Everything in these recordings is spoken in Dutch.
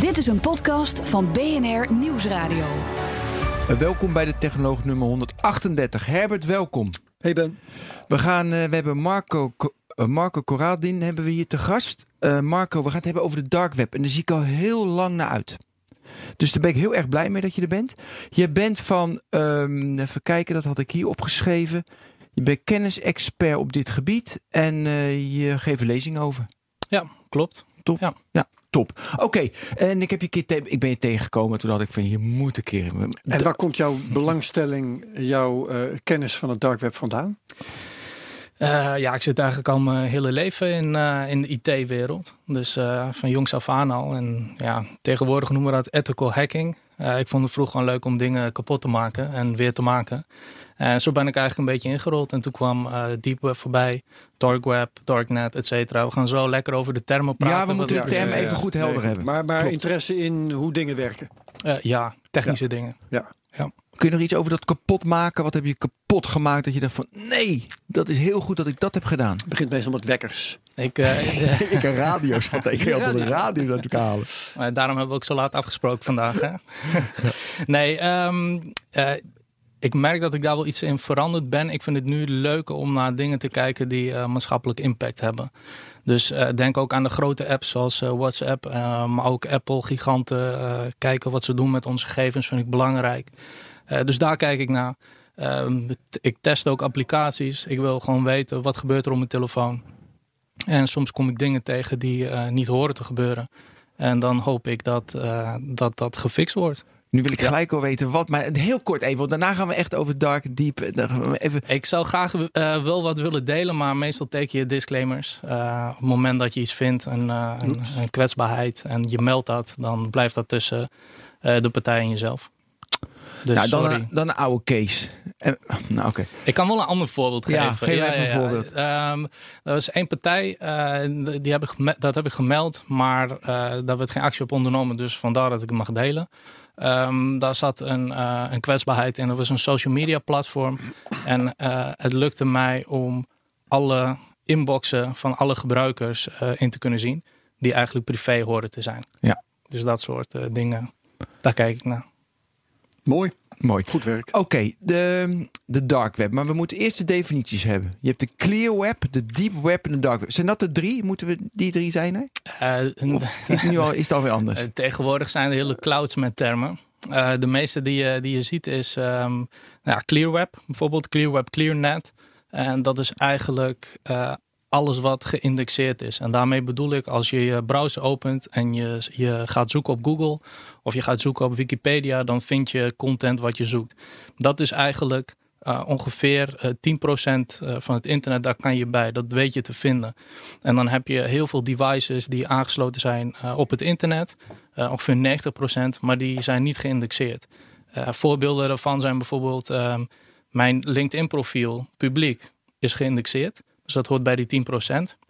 Dit is een podcast van BNR Nieuwsradio. Welkom bij de Technoloog nummer 138. Herbert, welkom. Hey Ben. We, gaan, uh, we hebben Marco, uh, Marco Corradin hebben we hier te gast. Marco, we gaan het hebben over de dark web. En daar zie ik al heel lang naar uit. Dus daar ben ik heel erg blij mee dat je er bent. Je bent van, um, even kijken, dat had ik hier opgeschreven. Je bent kennisexpert op dit gebied en je geeft lezingen over. Ja, klopt. Top. Ja. ja top. Oké, okay. en ik, heb je keer ik ben je tegengekomen. Toen had ik van, je moet een keer... En waar komt jouw belangstelling, jouw uh, kennis van het dark web vandaan? Uh, ja, ik zit eigenlijk al mijn hele leven in, uh, in de IT-wereld. Dus uh, van jongs af aan al. En ja, tegenwoordig noemen we dat ethical hacking. ik vond het vroeger gewoon leuk om dingen kapot te maken en weer te maken. En zo ben ik eigenlijk een beetje ingerold. En toen kwam Deep Web voorbij, Dark Web, Darknet, et cetera. We gaan zo lekker over de termen praten. Ja, we moeten de termen even goed helder nee. hebben. Maar, maar interesse in hoe dingen werken? ja, technische ja. dingen. Ja. ja. Kun je nog iets over dat kapot maken? Wat heb je kapot gemaakt dat je dacht van nee, dat is heel goed dat ik dat heb gedaan? Het begint meestal met wekkers. Ik, uh, ik een radio's van ik had een radio natuurlijk halen. Maar daarom hebben we ook zo laat afgesproken vandaag. Hè? nee, um, uh, ik merk dat ik daar wel iets in veranderd ben. Ik vind het nu leuk om naar dingen te kijken die uh, maatschappelijk impact hebben. Dus uh, denk ook aan de grote apps zoals uh, WhatsApp, maar ook Apple, giganten. kijken wat ze doen met onze gegevens vind ik belangrijk. Dus daar kijk ik naar. Uh, ik test ook applicaties. Ik wil gewoon weten wat gebeurt er op mijn telefoon. En soms kom ik dingen tegen die niet horen te gebeuren. En dan hoop ik dat dat, dat gefixt wordt. Nu wil ik gelijk al weten wat, maar heel kort even, want daarna gaan we echt over dark, deep. Even... Ik zou graag uh, wel wat willen delen, maar meestal teken je disclaimers. Uh, op het moment dat je iets vindt, een, uh, een, een, kwetsbaarheid, en je meldt dat, dan blijft dat tussen de partij en jezelf. Dus nou, dan, een, dan een oude case. En, nou, okay. Ik kan wel een ander voorbeeld ja, geven. Geef ja, even een ja, voorbeeld. Um, er was één partij, uh, die heb ik dat heb ik gemeld, maar uh, daar werd geen actie op ondernomen. Dus vandaar dat ik het mag delen. Um, daar zat een, uh, een kwetsbaarheid in. Dat was een social media platform. En het lukte mij om alle inboxen van alle gebruikers in te kunnen zien. Die eigenlijk privé horen te zijn. Ja. Dus dat soort dingen, daar kijk ik naar. Mooi. Mooi. Goed werk. Oké, okay, de, de dark web. Maar we moeten eerst de definities hebben. Je hebt de clear web, de deep web en de dark web. Zijn dat de drie? Moeten we die drie zijn? Hè? Uh, of is, nu al, is het alweer anders? Uh, tegenwoordig zijn er hele clouds met termen. Uh, de meeste die je, die je ziet is um, nou, clear web. Bijvoorbeeld clear web, clearnet. En dat is eigenlijk alles wat geïndexeerd is. En daarmee bedoel ik als je je browser opent en je, je gaat zoeken op Google of je gaat zoeken op Wikipedia, dan vind je content wat je zoekt. Dat is eigenlijk uh, ongeveer uh, 10% van het internet, daar kan je bij. Dat weet je te vinden. En dan heb je heel veel devices die aangesloten zijn op het internet. Ongeveer 90%, maar die zijn niet geïndexeerd. voorbeelden daarvan zijn bijvoorbeeld mijn LinkedIn profiel, publiek, is geïndexeerd. Dus dat hoort bij die 10%.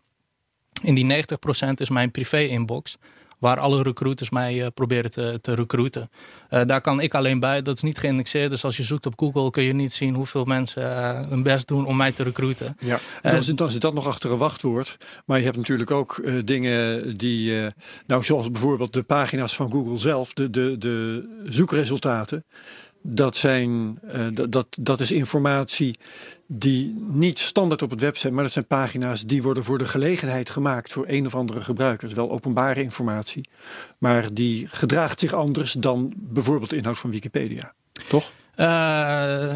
In die 90% is mijn privé-inbox. Waar alle recruiters mij uh, proberen te, te recruiten. Uh, daar kan ik alleen bij. Dat is niet geïndexeerd. Dus als je zoekt op Google kun je niet zien hoeveel mensen uh, hun best doen om mij te recruiten. Ja, dan, zit, dan zit dat nog achter een wachtwoord. Maar je hebt natuurlijk ook dingen die. nou, zoals bijvoorbeeld de pagina's van Google zelf. De, de, de zoekresultaten dat, zijn, dat, dat is informatie die niet standaard op het web zijn, maar dat zijn pagina's die worden voor de gelegenheid gemaakt voor een of andere gebruiker. Is wel openbare informatie, maar die gedraagt zich anders dan bijvoorbeeld de inhoud van Wikipedia. Toch? Uh,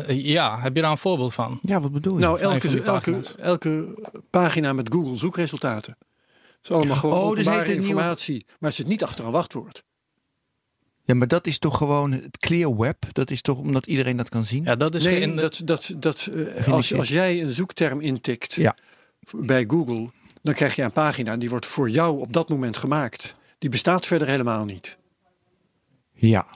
ja, heb je daar een voorbeeld van? Ja, wat bedoel je? Nou, elke, elke, elke pagina met Google zoekresultaten. Het is allemaal gewoon oh, dus openbare informatie, nieuw... maar het zit niet achter een wachtwoord. Ja, maar dat is toch gewoon het clear web? Dat is toch omdat iedereen dat kan zien? Ja, dat is nee, dat, dat, dat, uh, als, als jij een zoekterm intikt ja. bij Google, dan krijg je een pagina die wordt voor jou op dat moment gemaakt. die bestaat verder helemaal niet. Ja.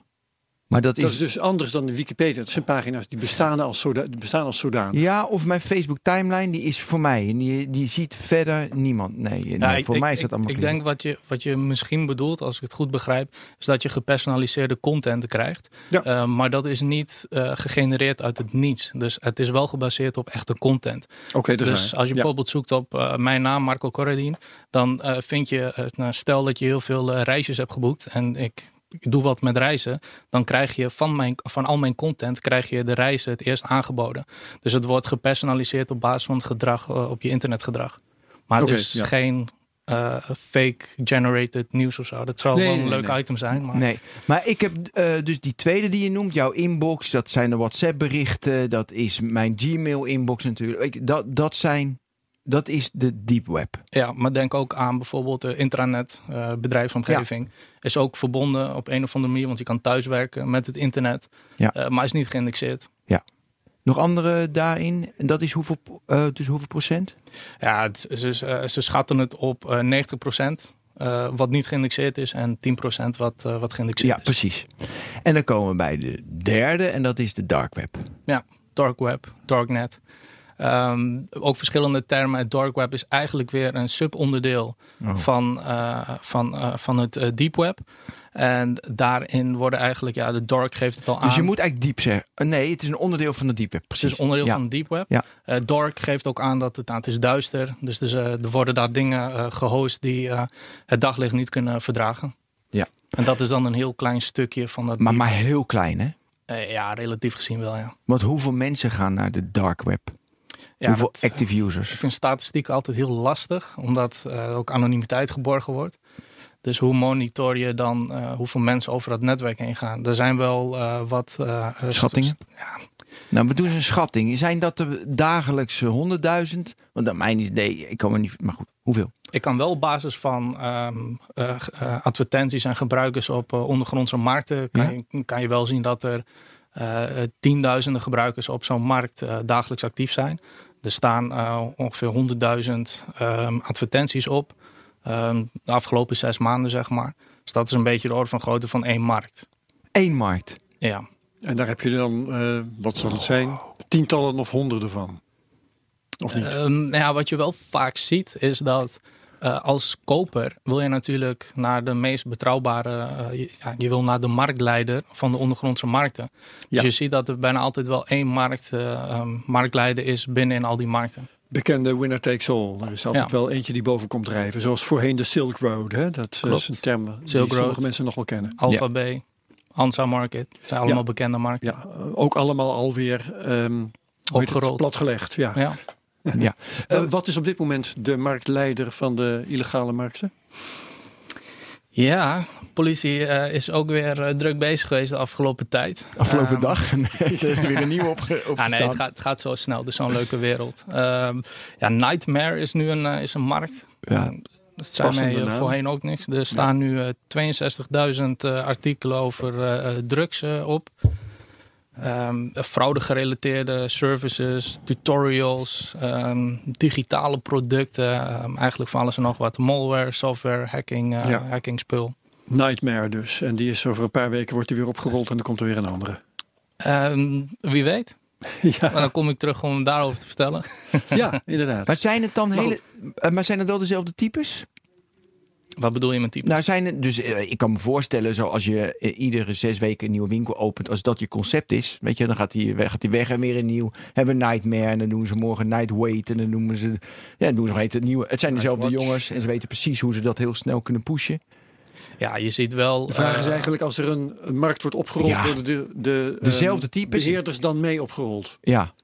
Maar dat, Dat is, is dus anders dan de Wikipedia. Dat zijn pagina's die bestaan als, zoda die bestaan als zodanig. Ja, of mijn Facebook timeline, die is voor mij. En die, die ziet verder niemand. Nee, nee Ja, ik- voor ik- mij is dat ik- allemaal Ik clear. denk wat je, wat je misschien bedoelt, als ik het goed begrijp, is dat je gepersonaliseerde content krijgt. Ja. Eh, maar dat is niet eh, gegenereerd uit het niets. Dus het is wel gebaseerd op echte content. Oké, dus als je Ja. bijvoorbeeld zoekt op eh, mijn naam, Marco Corradin, dan eh, vind je, nou, stel dat je heel veel reisjes hebt geboekt en ik, ik doe wat met reizen, dan krijg je van, mijn, van al mijn content krijg je de reizen het eerst aangeboden. Dus het wordt gepersonaliseerd op basis van het gedrag eh, op je internetgedrag. Maar is ja. geen eh, fake generated nieuws of zo. Dat zou Nee, wel een nee, leuk nee. item zijn. Maar Nee, maar ik heb eh, dus die tweede die je noemt, jouw inbox, dat zijn de WhatsApp berichten, dat is mijn Gmail inbox natuurlijk. Ik, dat, dat zijn, dat is de deep web. Ja, maar denk ook aan bijvoorbeeld de intranet, eh, bedrijfsomgeving. Is ook verbonden op een of andere manier, want je kan thuiswerken met het internet. Ja. Eh, maar is niet geïndexeerd. Nog andere daarin, en dat is hoeveel, eh, dus hoeveel procent? Ja, het, ze, ze schatten het op eh 90%. eh, wat niet geïndexeerd is en 10% wat, wat geïndexeerd Ja, is. precies. En dan komen we bij de derde en dat is de dark web. Dark web, darknet. Ehm, ook verschillende termen. Het dark web is eigenlijk weer een subonderdeel Oh. van, eh, van, eh, van het eh, deep web. En daarin worden eigenlijk, ja, de dark geeft het al aan. Dus je moet eigenlijk diep zeggen. Nee, het is een onderdeel van de deep web. Het Precies. is onderdeel ja. van de deep web. Ja. Dark geeft ook aan dat het, nou, het is duister. Dus, dus er worden daar dingen eh, gehost die het daglicht niet kunnen verdragen. Ja. En dat is dan een heel klein stukje van dat Maar, maar heel klein, hè? Ja, relatief gezien wel, ja. Want hoeveel mensen gaan naar de dark web? Ja hoeveel dat- active Ik users? vind statistiek altijd heel lastig, omdat eh, ook anonimiteit geborgen wordt. Dus hoe monitor je dan eh, hoeveel mensen over dat netwerk heen gaan? Er zijn wel eh, wat... eh, eh, Schattingen? st- Nou, we doen eens een schatting. Zijn dat er dagelijks eh, 100.000? Want aan mijn idee, ik kan me niet... Maar goed, hoeveel? Ik kan wel op basis van ehm, eh, eh, advertenties en gebruikers op eh, ondergrondse markten... Kan, Ja. je, kan je wel zien dat er eh, eh, tienduizenden gebruikers op zo'n markt eh, dagelijks actief zijn. Er staan eh, ongeveer 100.000 ehm, advertenties op. ehm, de afgelopen zes maanden, zeg maar. Dus dat is een beetje de orde van grootte van één markt. Eén markt. Ja, En daar heb je dan, eh, wat zal het zijn, tientallen of honderden van. Of niet? Ehm, nou ja, wat je wel vaak ziet is dat eh, als koper wil je natuurlijk naar de meest betrouwbare, eh, je, ja, je wil naar de marktleider van de ondergrondse markten. Dus je ziet dat er bijna altijd wel één markt, eh, ehm, marktleider is binnen in al die markten. Bekende winner takes all. Er is altijd Ja. wel eentje die boven komt drijven. Zoals voorheen de Silk Road. Hè? Dat Klopt. is een term die sommige mensen nog wel kennen. Alpha B, Hansa Market, het zijn allemaal bekende markten. Ja, ook allemaal alweer het? Opgerold. platgelegd. Ja. Ja. Ja. Eh, wat is op dit moment de marktleider van de illegale markten? Ja, politie eh, is ook weer eh, druk bezig geweest de afgelopen tijd. Afgelopen Ehm, dag. weer een nieuwe opge Ja, nee, opgestaan. het gaat, het gaat zo snel. Is zo'n leuke wereld. Ehm, ja, Nightmare is nu een, eh, is een markt. Ja. Eh, Dat mij eh, naam. voorheen ook niks. Er staan nu eh, 62.000 eh, artikelen over eh, eh, drugs eh, op. Ehm fraude gerelateerde services, tutorials, ehm, digitale producten. ehm, eigenlijk van alles en nog wat. Malware, software, hacking, eh Ja. hacking spul. Nightmare dus. En die is over een paar weken wordt die weer opgerold en dan komt er weer een andere. Ehm, wie weet. Maar ja, dan kom ik terug om daarover te vertellen. ja, inderdaad. Maar zijn het dan Maar hele... eh, Maar zijn het wel dezelfde types? Wat bedoel je met types? Nou, zijn het, dus eh, ik kan me voorstellen, zoals je eh, iedere zes weken een nieuwe winkel opent, als dat je concept is, weet je, dan gaat die weg, gaat die weg en weer een nieuw. Hebben we Nightmare en dan doen ze morgen Night Wait en dan noemen ze, ja, dan doen ze het nieuwe. Het zijn dezelfde Nightwatch. jongens en ze weten precies hoe ze dat heel snel kunnen pushen. Ja, je ziet wel. De vraag is eh, eigenlijk, als er een, een markt wordt opgerold, Ja. worden de, de Dezelfde ehm, types. beheerders dan mee opgerold? Ja,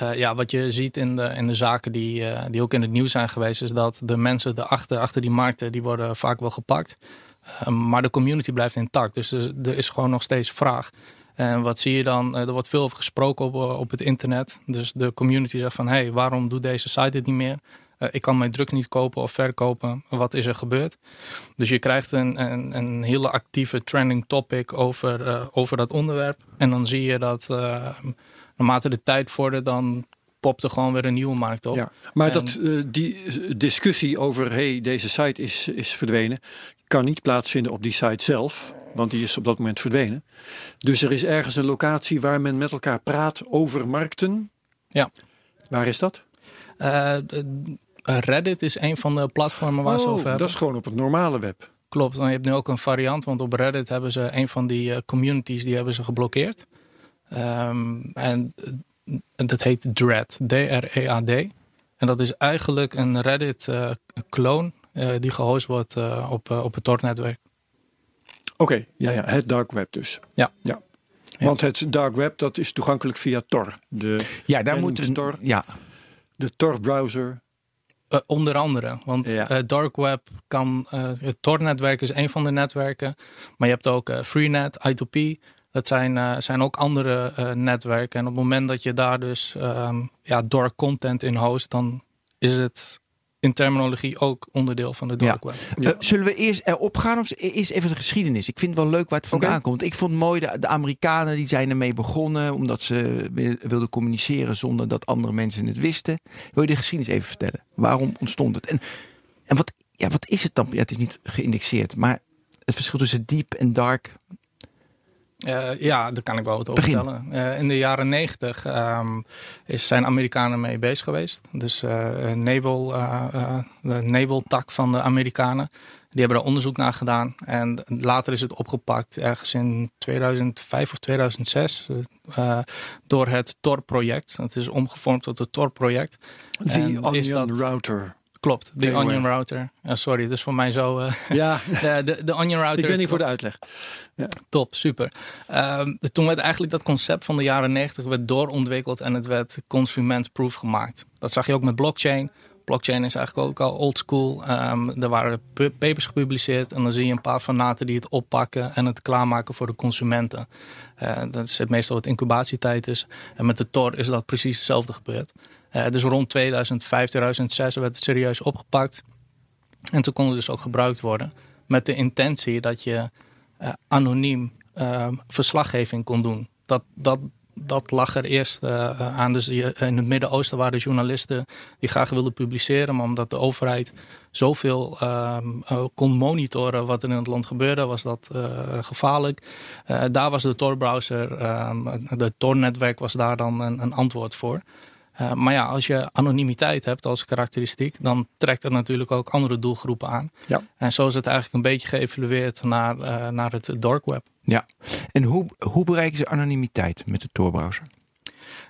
eh, ja, wat je ziet in de, in de zaken die, eh, die ook in het nieuws zijn geweest, is dat de mensen erachter, achter die markten, die worden vaak wel gepakt. Eh, maar de community blijft intact. Dus er, is gewoon nog steeds vraag. En wat zie je dan? Eh, er wordt veel over gesproken op, op het internet. Dus de community zegt van, hé, hey, waarom doet deze site dit niet meer? Ik kan mijn druk niet kopen of verkopen. Wat is er gebeurd? Dus je krijgt een, een, een hele actieve trending topic over, over dat onderwerp. En dan zie je dat eh, naarmate de tijd vordert, dan popte gewoon weer een nieuwe markt op. Ja, maar En- dat, eh, die discussie over hey, deze site is, is verdwenen, kan niet plaatsvinden op die site zelf, want die is op dat moment verdwenen. Dus er is ergens een locatie waar men met elkaar praat over markten. Ja. Waar is dat? Eh, Reddit is een van de platformen waar ze Oh, over hebben. dat is gewoon op het normale web. Klopt, en je hebt nu ook een variant, want op Reddit hebben ze een van die eh, communities die hebben ze geblokkeerd. Ehm, en eh, dat heet Dread, D-R-E-A-D. En dat is eigenlijk een Reddit-clone die gehost wordt eh, op, eh, op het Tor-netwerk. Oké, ja, ja, het dark web dus. Ja. ja. Want het dark web dat is toegankelijk via Tor. De, Ja, daar moet een Tor. Ja, de Tor browser. Eh, onder andere, want Ja. eh, dark web kan, eh, het Tor-netwerk is een van de netwerken, maar je hebt ook eh, Freenet, I2P. Dat zijn, eh, zijn ook andere eh, netwerken. En op het moment dat je daar dus ehm, ja, dark content in host, dan is het in terminologie ook onderdeel van de dark web. Ja. Eh, zullen we eerst erop gaan of eerst even de geschiedenis? Ik vind het wel leuk waar het vandaan komt. Ik vond het mooi, de, de Amerikanen die zijn ermee begonnen omdat ze wi- wilden communiceren zonder dat andere mensen het wisten. Wil je de geschiedenis even vertellen? Waarom ontstond het? En, en wat, ja, wat is het dan? Ja, het is niet geïndexeerd, maar het verschil tussen deep en dark. Eh, ja, daar kan ik wel wat over vertellen. Eh, in de jaren negentig is, zijn Amerikanen mee bezig geweest. Dus naval, eh, eh, de naval tak van de Amerikanen. Die hebben daar onderzoek naar gedaan. En later is het opgepakt ergens in 2005 of 2006 eh, door het Tor-project. Het is omgevormd tot het Tor-project. The En is Onion dat- Router. Klopt, de Onion. Router. Sorry, het is voor mij zo... eh, Ja, de, de, de Onion Router. ik ben hier voor de uitleg. Top, super. Ehm, toen werd eigenlijk dat concept van de jaren 90 werd doorontwikkeld en het werd consument-proof gemaakt. Dat zag je ook met blockchain. Blockchain is eigenlijk ook al old school. Ehm, er waren papers gepubliceerd en dan zie je een paar fanaten die het oppakken en het klaarmaken voor de consumenten. Eh, dat is het meestal wat incubatietijd is. En met de Tor is dat precies hetzelfde gebeurd. Eh, dus rond 2005, 2006 werd het serieus opgepakt. En toen kon het dus ook gebruikt worden met de intentie dat je eh, anoniem eh, verslaggeving kon doen. Dat, dat, dat lag er eerst eh, aan. Dus in het Midden-Oosten waren journalisten die graag wilden publiceren, maar omdat de overheid zoveel ehm, eh, kon monitoren wat er in het land gebeurde, was dat gevaarlijk. Daar was de Tor-browser, ehm, de Tor-netwerk was daar dan een, een antwoord voor. Eh, maar ja, als je anonimiteit hebt als karakteristiek, dan trekt het natuurlijk ook andere doelgroepen aan. Ja. En zo is het eigenlijk een beetje geëvalueerd naar, eh, naar het dark web. Ja. En hoe, hoe bereiken ze anonimiteit met de Tor-browser?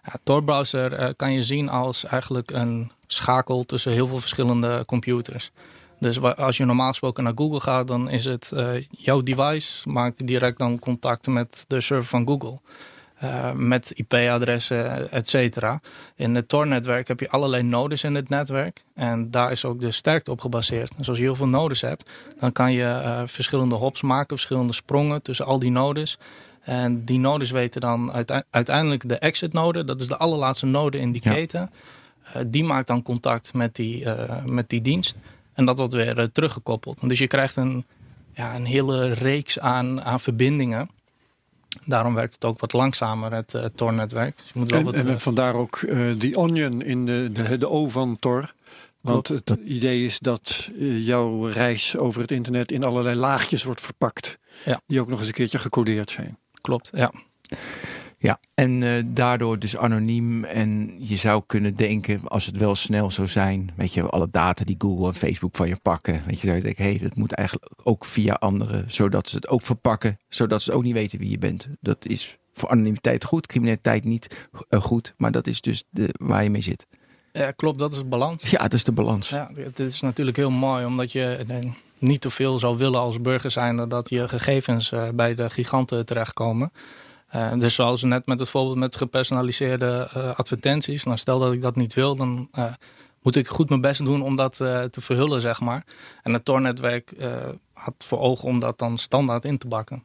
Ja, Tor-browser eh, kan je zien als eigenlijk een schakel tussen heel veel verschillende computers. Dus als je normaal gesproken naar Google gaat, dan is het jouw device maakt direct dan contact met de server van Google. Eh, met IP-adressen, et cetera. In het Tor-netwerk heb je allerlei nodes in het netwerk. En daar is ook de sterkte op gebaseerd. Dus als je heel veel nodes hebt, dan kan je eh, verschillende hops maken, verschillende sprongen tussen al die nodes. En die nodes weten dan uite- uiteindelijk de exit node, dat is de allerlaatste node in die Ja. keten. Eh, die maakt dan contact met die, met die dienst. En dat wordt weer teruggekoppeld. Dus je krijgt een, ja, een hele reeks aan, aan verbindingen. Daarom werkt het ook wat langzamer, het eh, Tor-netwerk. Dus je moet wel En, wat, en eh, vandaar ook eh, die onion in de, de, de O van Tor. Want Klopt. het idee is dat eh, jouw reis over het internet in allerlei laagjes wordt verpakt. Ja. Die ook nog eens een keertje gecodeerd zijn. klopt, ja. Ja, en eh, daardoor dus anoniem. En je zou kunnen denken, als het wel snel zou zijn, weet je, alle data die Google en Facebook van je pakken. Weet je, zou je denken, hé, hey, dat moet eigenlijk ook via anderen, zodat ze het ook verpakken, zodat ze ook niet weten wie je bent. Dat is voor anonimiteit goed, criminaliteit niet eh, goed, maar dat is dus de, waar je mee zit. ja. Klopt, dat is het balans. Ja, dat is de balans. Ja, het is natuurlijk heel mooi omdat je eh, niet te veel zou willen als burger zijn dat je gegevens bij de giganten terechtkomen. Eh, dus zoals net met het voorbeeld met gepersonaliseerde eh, advertenties. Nou, stel dat ik dat niet wil, dan eh, moet ik goed mijn best doen om dat eh, te verhullen, zeg maar. En het Tor-netwerk eh, had voor ogen om dat dan standaard in te bakken.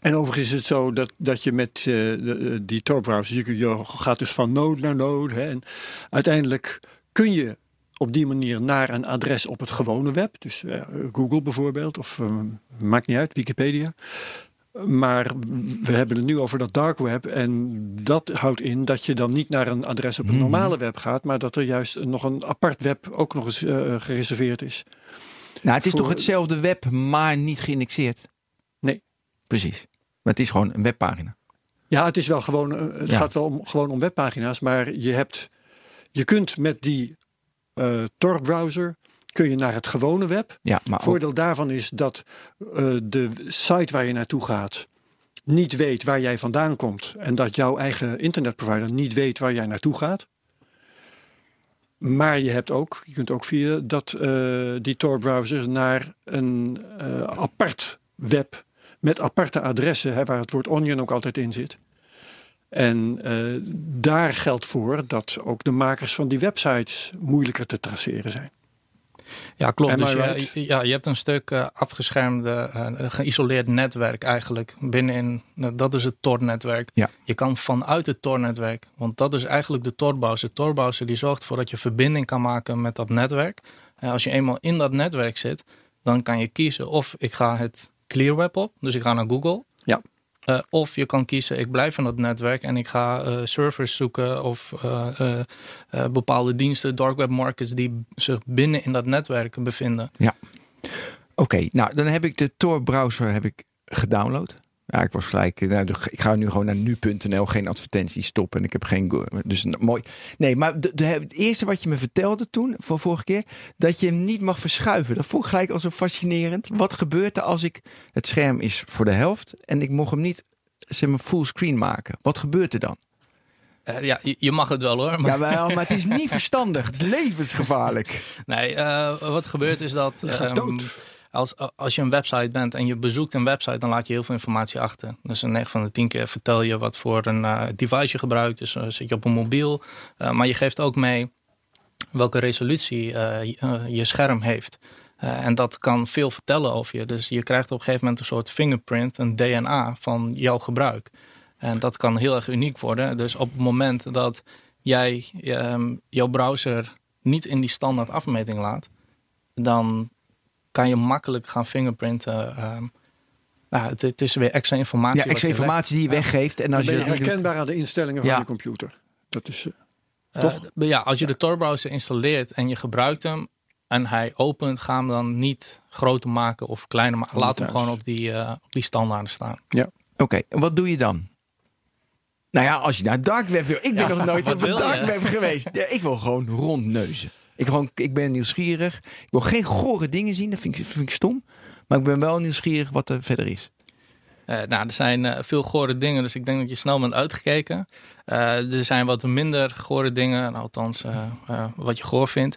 En overigens is het zo dat, dat je met de, die Tor-browser, je, je gaat dus van node naar node. Hè, en uiteindelijk kun je op die manier naar een adres op het gewone web, dus eh, Google bijvoorbeeld, of eh, maakt niet uit, Wikipedia. Maar we hebben het nu over dat dark web. En dat houdt in dat je dan niet naar een adres op een Mhm. normale web gaat. Maar dat er juist nog een apart web ook nog eens eh, gereserveerd is. Nou, het is Voor- toch hetzelfde web, maar niet geïndexeerd? Nee. Precies. Maar het is gewoon een webpagina. Ja, het is wel gewoon. eh, Het Ja. gaat wel om, gewoon om webpagina's. Maar je hebt. Je kunt met die eh Tor-browser. Kun je naar het gewone web. Ja, maar ook- Voordeel daarvan is dat eh, de site waar je naartoe gaat niet weet waar jij vandaan komt en dat jouw eigen internetprovider niet weet waar jij naartoe gaat. Maar je hebt ook, je kunt ook via dat, eh, die Tor-browser naar een eh, apart web met aparte adressen, hè, waar het woord onion ook altijd in zit. En daar geldt voor dat ook de makers van die websites moeilijker te traceren zijn. Ja, klopt. Am Dus je, ja, je hebt een stuk eh, afgeschermde, eh, geïsoleerd netwerk eigenlijk. Binnenin, nou, dat is het Tor-netwerk. Ja. Je kan vanuit het Tor-netwerk, want dat is eigenlijk de Tor-browser. De Tor-browser die zorgt ervoor dat je verbinding kan maken met dat netwerk. En als je eenmaal in dat netwerk zit, dan kan je kiezen of ik ga het Clear Web op, dus ik ga naar Google. Ja. Eh, of je kan kiezen, ik blijf in dat netwerk en ik ga eh, servers zoeken of eh, bepaalde diensten, dark web markets die zich binnen in dat netwerk bevinden. Oké, nou dan heb ik de Tor-browser heb ik gedownload. Ja, ik was gelijk. eh, Nou, ik ga nu gewoon naar nu.nl, geen advertenties stoppen. En ik heb geen. Dus mooi. Nee, maar de, de- het eerste wat je me vertelde toen, van vorige keer, dat je hem niet mag verschuiven. Dat vond ik gelijk al zo fascinerend. Wat gebeurt er als ik. Het scherm is voor de helft en ik mocht hem niet zeg maar, fullscreen maken? Wat gebeurt er dan? Eh, ja, je, mag het wel hoor. Maar, Ja, wel, maar het is niet verstandig. Het is levensgevaarlijk. Nee, eh, wat gebeurt is dat Je gaat ehm, dood. Als, als je een website bent en je bezoekt een website, dan laat je heel veel informatie achter. Dus een 9 van de 10 keer vertel je wat voor een eh, device je gebruikt. Dus eh, zit je op een mobiel. Eh, maar je geeft ook mee welke resolutie je- je scherm heeft. En dat kan veel vertellen over je. Dus je krijgt op een gegeven moment een soort fingerprint, een DNA van jouw gebruik. En dat kan heel erg uniek worden. Dus op het moment dat jij ehm, jouw browser niet in die standaard afmeting laat, dan kan je makkelijk gaan fingerprinten. ehm, nou, het, het is weer extra informatie. Ja, extra je informatie die je weggeeft. En Dan als ben je herkenbaar aan de instellingen van Ja. je computer. Dat is, eh, Eh, Toch? ja, als je de Tor-browser installeert en je gebruikt hem en hij opent, ga hem dan niet groter maken of kleiner maken. Laat hem gewoon op die, eh, op die standaarden staan. Oké, en wat doe je dan? Nou ja, als je naar dark web wil. Ik ben Ja, nog nooit wat op een dark web geweest. Ja, ik wil gewoon rondneuzen. Ik, gewoon, ik ben nieuwsgierig. Ik wil geen gore dingen zien. Dat vind ik, vind ik stom. Maar ik ben wel nieuwsgierig wat er verder is. Eh, nou, er zijn eh, veel gore dingen, dus ik denk dat je snel bent uitgekeken. Eh, er zijn wat minder gore dingen, althans wat je goor vindt.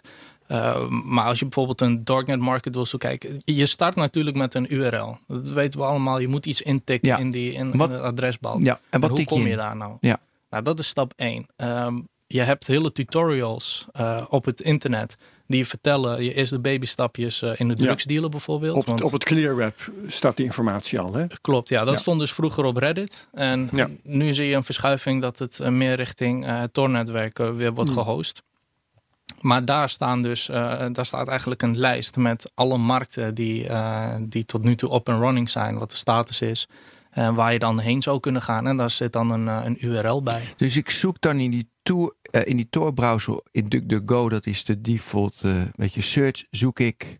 Maar als je bijvoorbeeld een darknet market wil zoeken, kijk, je start natuurlijk met een URL. Dat weten we allemaal. Je moet iets intikken Ja. in, die, in, in Wat- de adresbalk. Ja, en wat hoe je kom je daar nou? Ja. Nou, dat is stap 1. Je hebt hele tutorials eh, op het internet die je vertellen je eerste babystapjes eh, in de Ja. drugsdealer bijvoorbeeld. op, Want- op het Clear Web staat die informatie al. Hè? Klopt, ja. Dat Ja. stond dus vroeger op Reddit. En Ja. nu zie je een verschuiving dat het eh, meer richting eh, het Tor-netwerk weer wordt Hmm. gehost. Maar daar, staan dus, eh, daar staat eigenlijk een lijst met alle markten die, eh, die tot nu toe up and running zijn. Wat de status is. En waar je dan heen zou kunnen gaan. En daar zit dan een, een URL bij. Dus ik zoek dan in die, tour, eh, in die Tor-browser in DuckDuckGo. Dat is de default eh weet je, search. Zoek ik.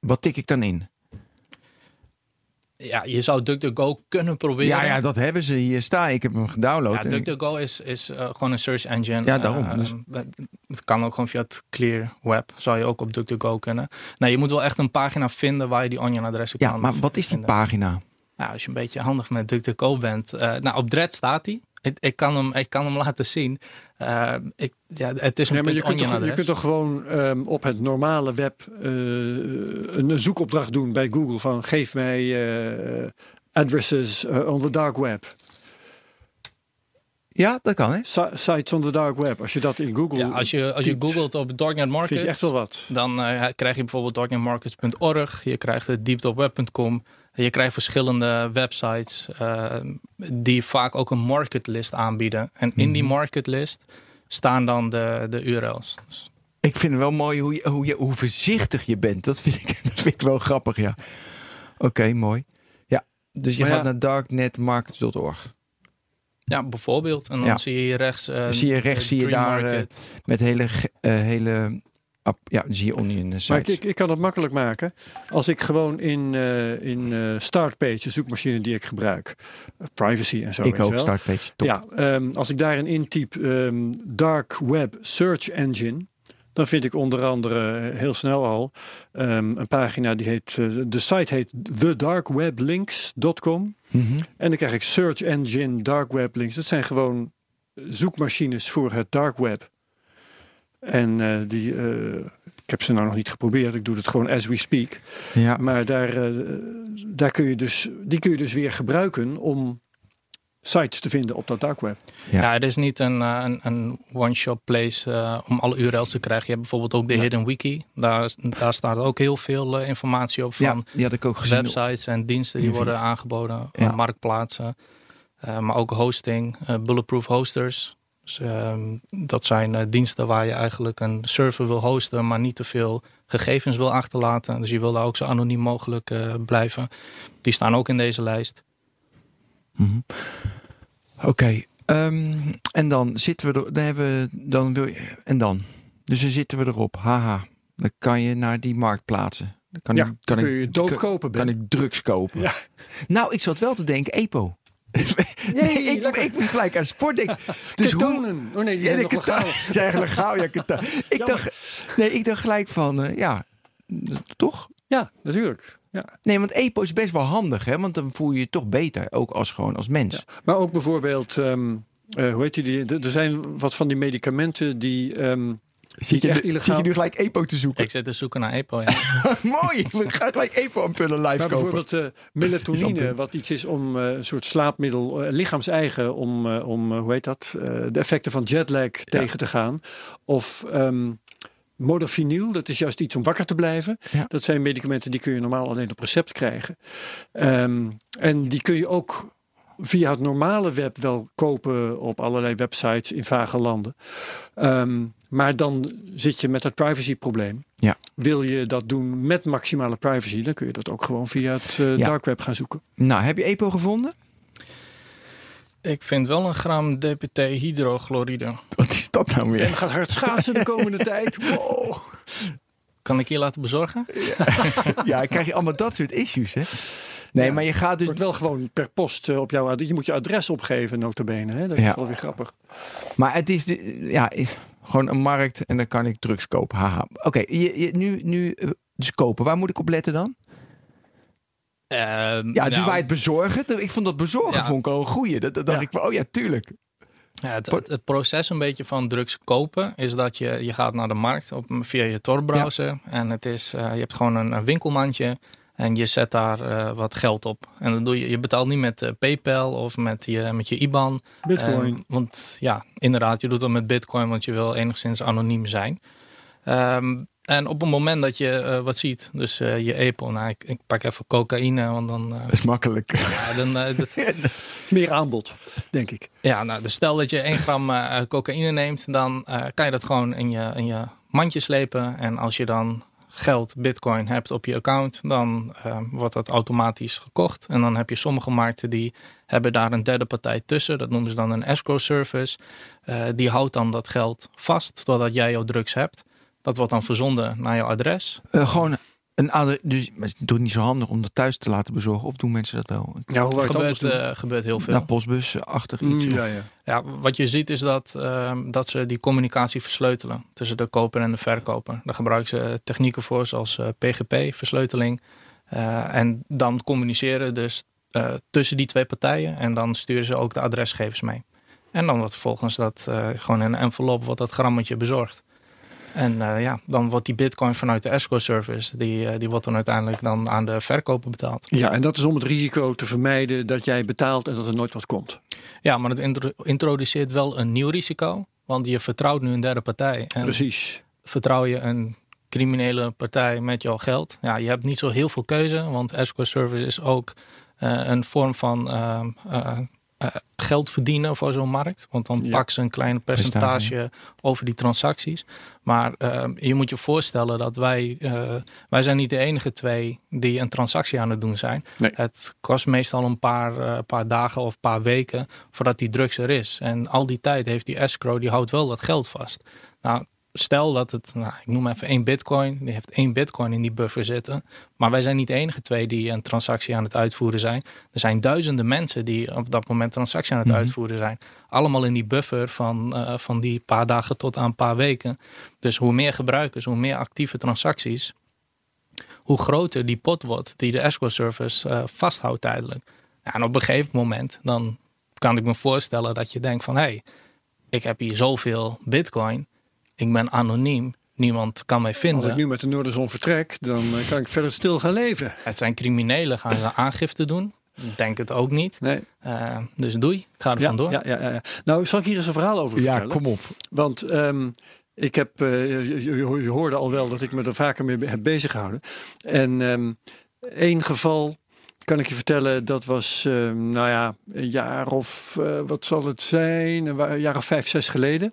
Wat tik ik dan in? Ja, je zou DuckDuckGo kunnen proberen. Ja, ja, dat hebben ze. Hier staan. Ik heb hem gedownload. Ja, DuckDuckGo is, is eh, gewoon een search engine. Ja, daarom. Dus- dat- het kan ook gewoon via het Clear Web. Zou je ook op DuckDuckGo kunnen. Nee, je moet wel echt een pagina vinden waar je die onion adressen ja, kan maar wat is die vinden. pagina? Nou, als je een beetje handig met DuckDuckGo bent. nou, op Dread staat hij. Ik, ik, kan hem, ik kan hem laten zien. Eh, ik, ja, het is een Nee, maar je kunt, toch, je adres. kunt toch gewoon ehm, op het normale web eh, een zoekopdracht doen bij Google van geef mij eh, addresses on the dark web. Ja, dat kan hè? Si- sites on the dark web. Als je dat in Google Ja, als je, als je googelt op Darknet Markets. vind je echt wel wat. Dan krijg je bijvoorbeeld darknetmarkets.org. Je krijgt het deeptopweb.com. Je krijgt verschillende websites eh, die vaak ook een marketlist aanbieden. En in Mhm. die marketlist staan dan de, de URL's. Dus, Ik vind het wel mooi hoe, je, hoe, je, hoe voorzichtig je bent. Dat vind ik, dat vind ik wel grappig, ja. Oké, mooi. Ja, dus je Maar gaat ja. naar darknetmarkets.org. Ja, bijvoorbeeld. En dan Ja. zie je hier rechts. eh, Zie je rechts, de zie je daar, eh, Market. Met hele, eh, hele ja, zie je onion Maar ik, ik kan het makkelijk maken. Als ik gewoon in, eh in eh, Startpage, de zoekmachine die ik gebruik, eh, privacy en zo. Ik ook, wel. startpage. Top. Ja, ehm, als ik daarin intyp ehm, Dark Web Search Engine, dan vind ik onder andere eh, heel snel al ehm, een pagina die heet, eh, de site heet thedarkweblinks.com. Mhm. En dan krijg ik Search Engine Dark Web Links. Dat zijn gewoon zoekmachines voor het dark web. En eh, die, eh, ik heb ze nou nog niet geprobeerd. Ik doe het gewoon as we speak. ja. Maar daar, eh, daar kun je dus, die kun je dus weer gebruiken om sites te vinden op dat dark web. Ja. Ja, het is niet een, een, een one-shop place eh, om alle URL's te krijgen. Je hebt bijvoorbeeld ook de Ja. Hidden Wiki. Daar, daar staat ook heel veel informatie op ja, van die had ik ook gezien. websites en diensten die worden aangeboden. Ja. marktplaatsen. Eh, maar ook hosting, bulletproof hosters. Dus, ehm, dat zijn eh, diensten waar je eigenlijk een server wil hosten, maar niet te veel gegevens wil achterlaten. Dus je wil daar ook zo anoniem mogelijk eh, blijven. Die staan ook in deze lijst. Mhm. Oké, ehm, en dan zitten we er, dan hebben we, dan wil je, en dan? Dus dan zitten we erop, haha. Dan kan je naar die markt plaatsen. Dan kan ja, ik, kan kun ik, je doop kopen. kan Ben. ik drugs kopen. Ja. Nou, ik zat wel te denken, EPO. Nee, ik, ik moest gelijk aan sport denken. Dus hoe, Ketonen. Oh nee, die zijn de nog zijn eigenlijk legaal, ja, keta- Ik dacht, nee, ik dacht gelijk van, eh, ja, toch? Ja, natuurlijk. Ja. Nee, want EPO is best wel handig, hè? Want dan voel je je toch beter, ook als gewoon als mens. Maar ook bijvoorbeeld, ehm, eh, hoe heet die? Er zijn wat van die medicamenten die. ehm, Zit je je, echt nu- illegaal- zit je nu gelijk EPO te zoeken? Ik zit te zoeken naar EPO. Ja. Mooi, we gaan gelijk EPO aanvullen live maar kopen. bijvoorbeeld eh, melatonine, wat iets is om eh, een soort slaapmiddel, eh, lichaams-eigen, om, om hoe heet dat, Eh, de effecten van jetlag tegen te gaan. Of ehm modafinil, dat is juist iets om wakker te blijven. Ja. Dat zijn medicamenten die kun je normaal alleen op recept krijgen. Ehm, en die kun je ook via het normale web wel kopen op allerlei websites in vage landen. Ehm, maar dan zit je met het privacyprobleem. Ja. Wil je dat doen met maximale privacy, dan kun je dat ook gewoon via het Ja. dark web gaan zoeken. Nou, heb je EPO gevonden? Ik vind wel een gram DPT hydrochloride. Wat is dat nou En weer? gaat hard schaatsen de komende tijd. Wow. Kan ik hier laten bezorgen? Ja, dan krijg je allemaal dat soort issues, hè? Nee, Ja. maar je gaat Het dus... wordt wel gewoon per post eh, op jouw adres. Je moet je adres opgeven, notabene. Hè? Dat is Ja. wel weer grappig. Maar het is de, ja, is gewoon een markt en dan kan ik drugs kopen. Haha. Oké, je, je, nu, nu eh, dus kopen. Waar moet ik op letten dan? Ja, die nou, je het bezorgen. Ik vond dat bezorgen Ja. vond ik al een goeie. Dat, dat dacht ik van, oh ja, tuurlijk. Ja, het, het, het proces een beetje van drugs kopen is dat je, je gaat naar de markt op, via je Tor-browser. En het is, eh, je hebt gewoon een, een winkelmandje en je zet daar eh, wat geld op. En dan doe je, je betaalt niet met eh, PayPal of met je, met je IBAN. Bitcoin. Want ja, inderdaad, je doet dat met Bitcoin, want je wil enigszins anoniem zijn. Ehm, en op het moment dat je eh, wat ziet, dus eh, je Apple, nou, ik, ik pak even cocaïne, want dan, eh, Dat is makkelijk. ja, dan eh, dat, Meer aanbod, denk ik. ja, nou, dus stel dat je 1 gram eh, cocaïne neemt, dan eh, kan je dat gewoon in je, in je mandje slepen. En als je dan geld, bitcoin hebt op je account, dan eh, wordt dat automatisch gekocht. En dan heb je sommige markten die hebben daar een derde partij tussen. Dat noemen ze dan een escrow service. Eh, die houdt dan dat geld vast totdat jij jouw drugs hebt. Dat wordt dan verzonden naar jouw adres. Eh, gewoon een adres. Dus het is toch niet zo handig om dat thuis te laten bezorgen. Of doen mensen dat wel? Ja, hoe gebeurt, eh, gebeurt heel veel. Naar postbus-achtig Mm, iets. ja, ja. Ja, wat je ziet is dat, ehm, dat ze die communicatie versleutelen tussen de koper en de verkoper. Daar gebruiken ze technieken voor, zoals eh, PGP-versleuteling. Eh, en dan communiceren dus eh, tussen die twee partijen. En dan sturen ze ook de adresgevers mee. En dan wordt vervolgens dat eh, gewoon in een envelop wordt dat grammetje bezorgd. En eh, ja, dan wordt die bitcoin vanuit de escrow service, die, eh, die wordt dan uiteindelijk dan aan de verkoper betaald. ja, en dat is om het risico te vermijden dat jij betaalt en dat er nooit wat komt. Ja, maar het intro- introduceert wel een nieuw risico. Want je vertrouwt nu een derde partij. En Precies. vertrouw je een criminele partij met jouw geld. Ja, je hebt niet zo heel veel keuze, want escrow service is ook eh, een vorm van eh, geld verdienen voor zo'n markt. Want dan Ja. pakken ze een kleine percentage over die transacties. Maar eh, je moet je voorstellen dat wij, eh, wij zijn niet de enige twee die een transactie aan het doen zijn. Nee. Het kost meestal een paar, eh, paar dagen of een paar weken voordat die drugs er is. En al die tijd heeft die escrow, die houdt wel dat geld vast. Nou, stel dat het, nou, ik noem even één bitcoin, die heeft één bitcoin in die buffer zitten. Maar wij zijn niet de enige twee die een transactie aan het uitvoeren zijn. Er zijn duizenden mensen die op dat moment transactie aan het Mhm. uitvoeren zijn. Allemaal in die buffer van, eh, van die paar dagen tot aan een paar weken. Dus hoe meer gebruikers, hoe meer actieve transacties, hoe groter die pot wordt die de escrow service eh, vasthoudt tijdelijk. Ja, en op een gegeven moment dan kan ik me voorstellen dat je denkt van hé, hey, ik heb hier zoveel bitcoin, ik ben anoniem, niemand kan mij Als vinden. ik nu met de Noorderzon vertrek, dan eh, kan ik verder stil gaan leven. Het zijn criminelen, gaan ze aangifte doen? Ik Denk het ook niet. Nee. Eh, dus doei, ik ga er Ja, vandoor. ja, ja, ja, ja. Nou, zal ik hier eens een verhaal over Ja, vertellen? kom op. Want ehm, ik heb, eh, je, hoorde al wel dat ik me er vaker mee heb bezig gehouden. En ehm één geval kan ik je vertellen, dat was, ehm, nou ja, een jaar of, eh, wat zal het zijn, een jaar of vijf, zes geleden.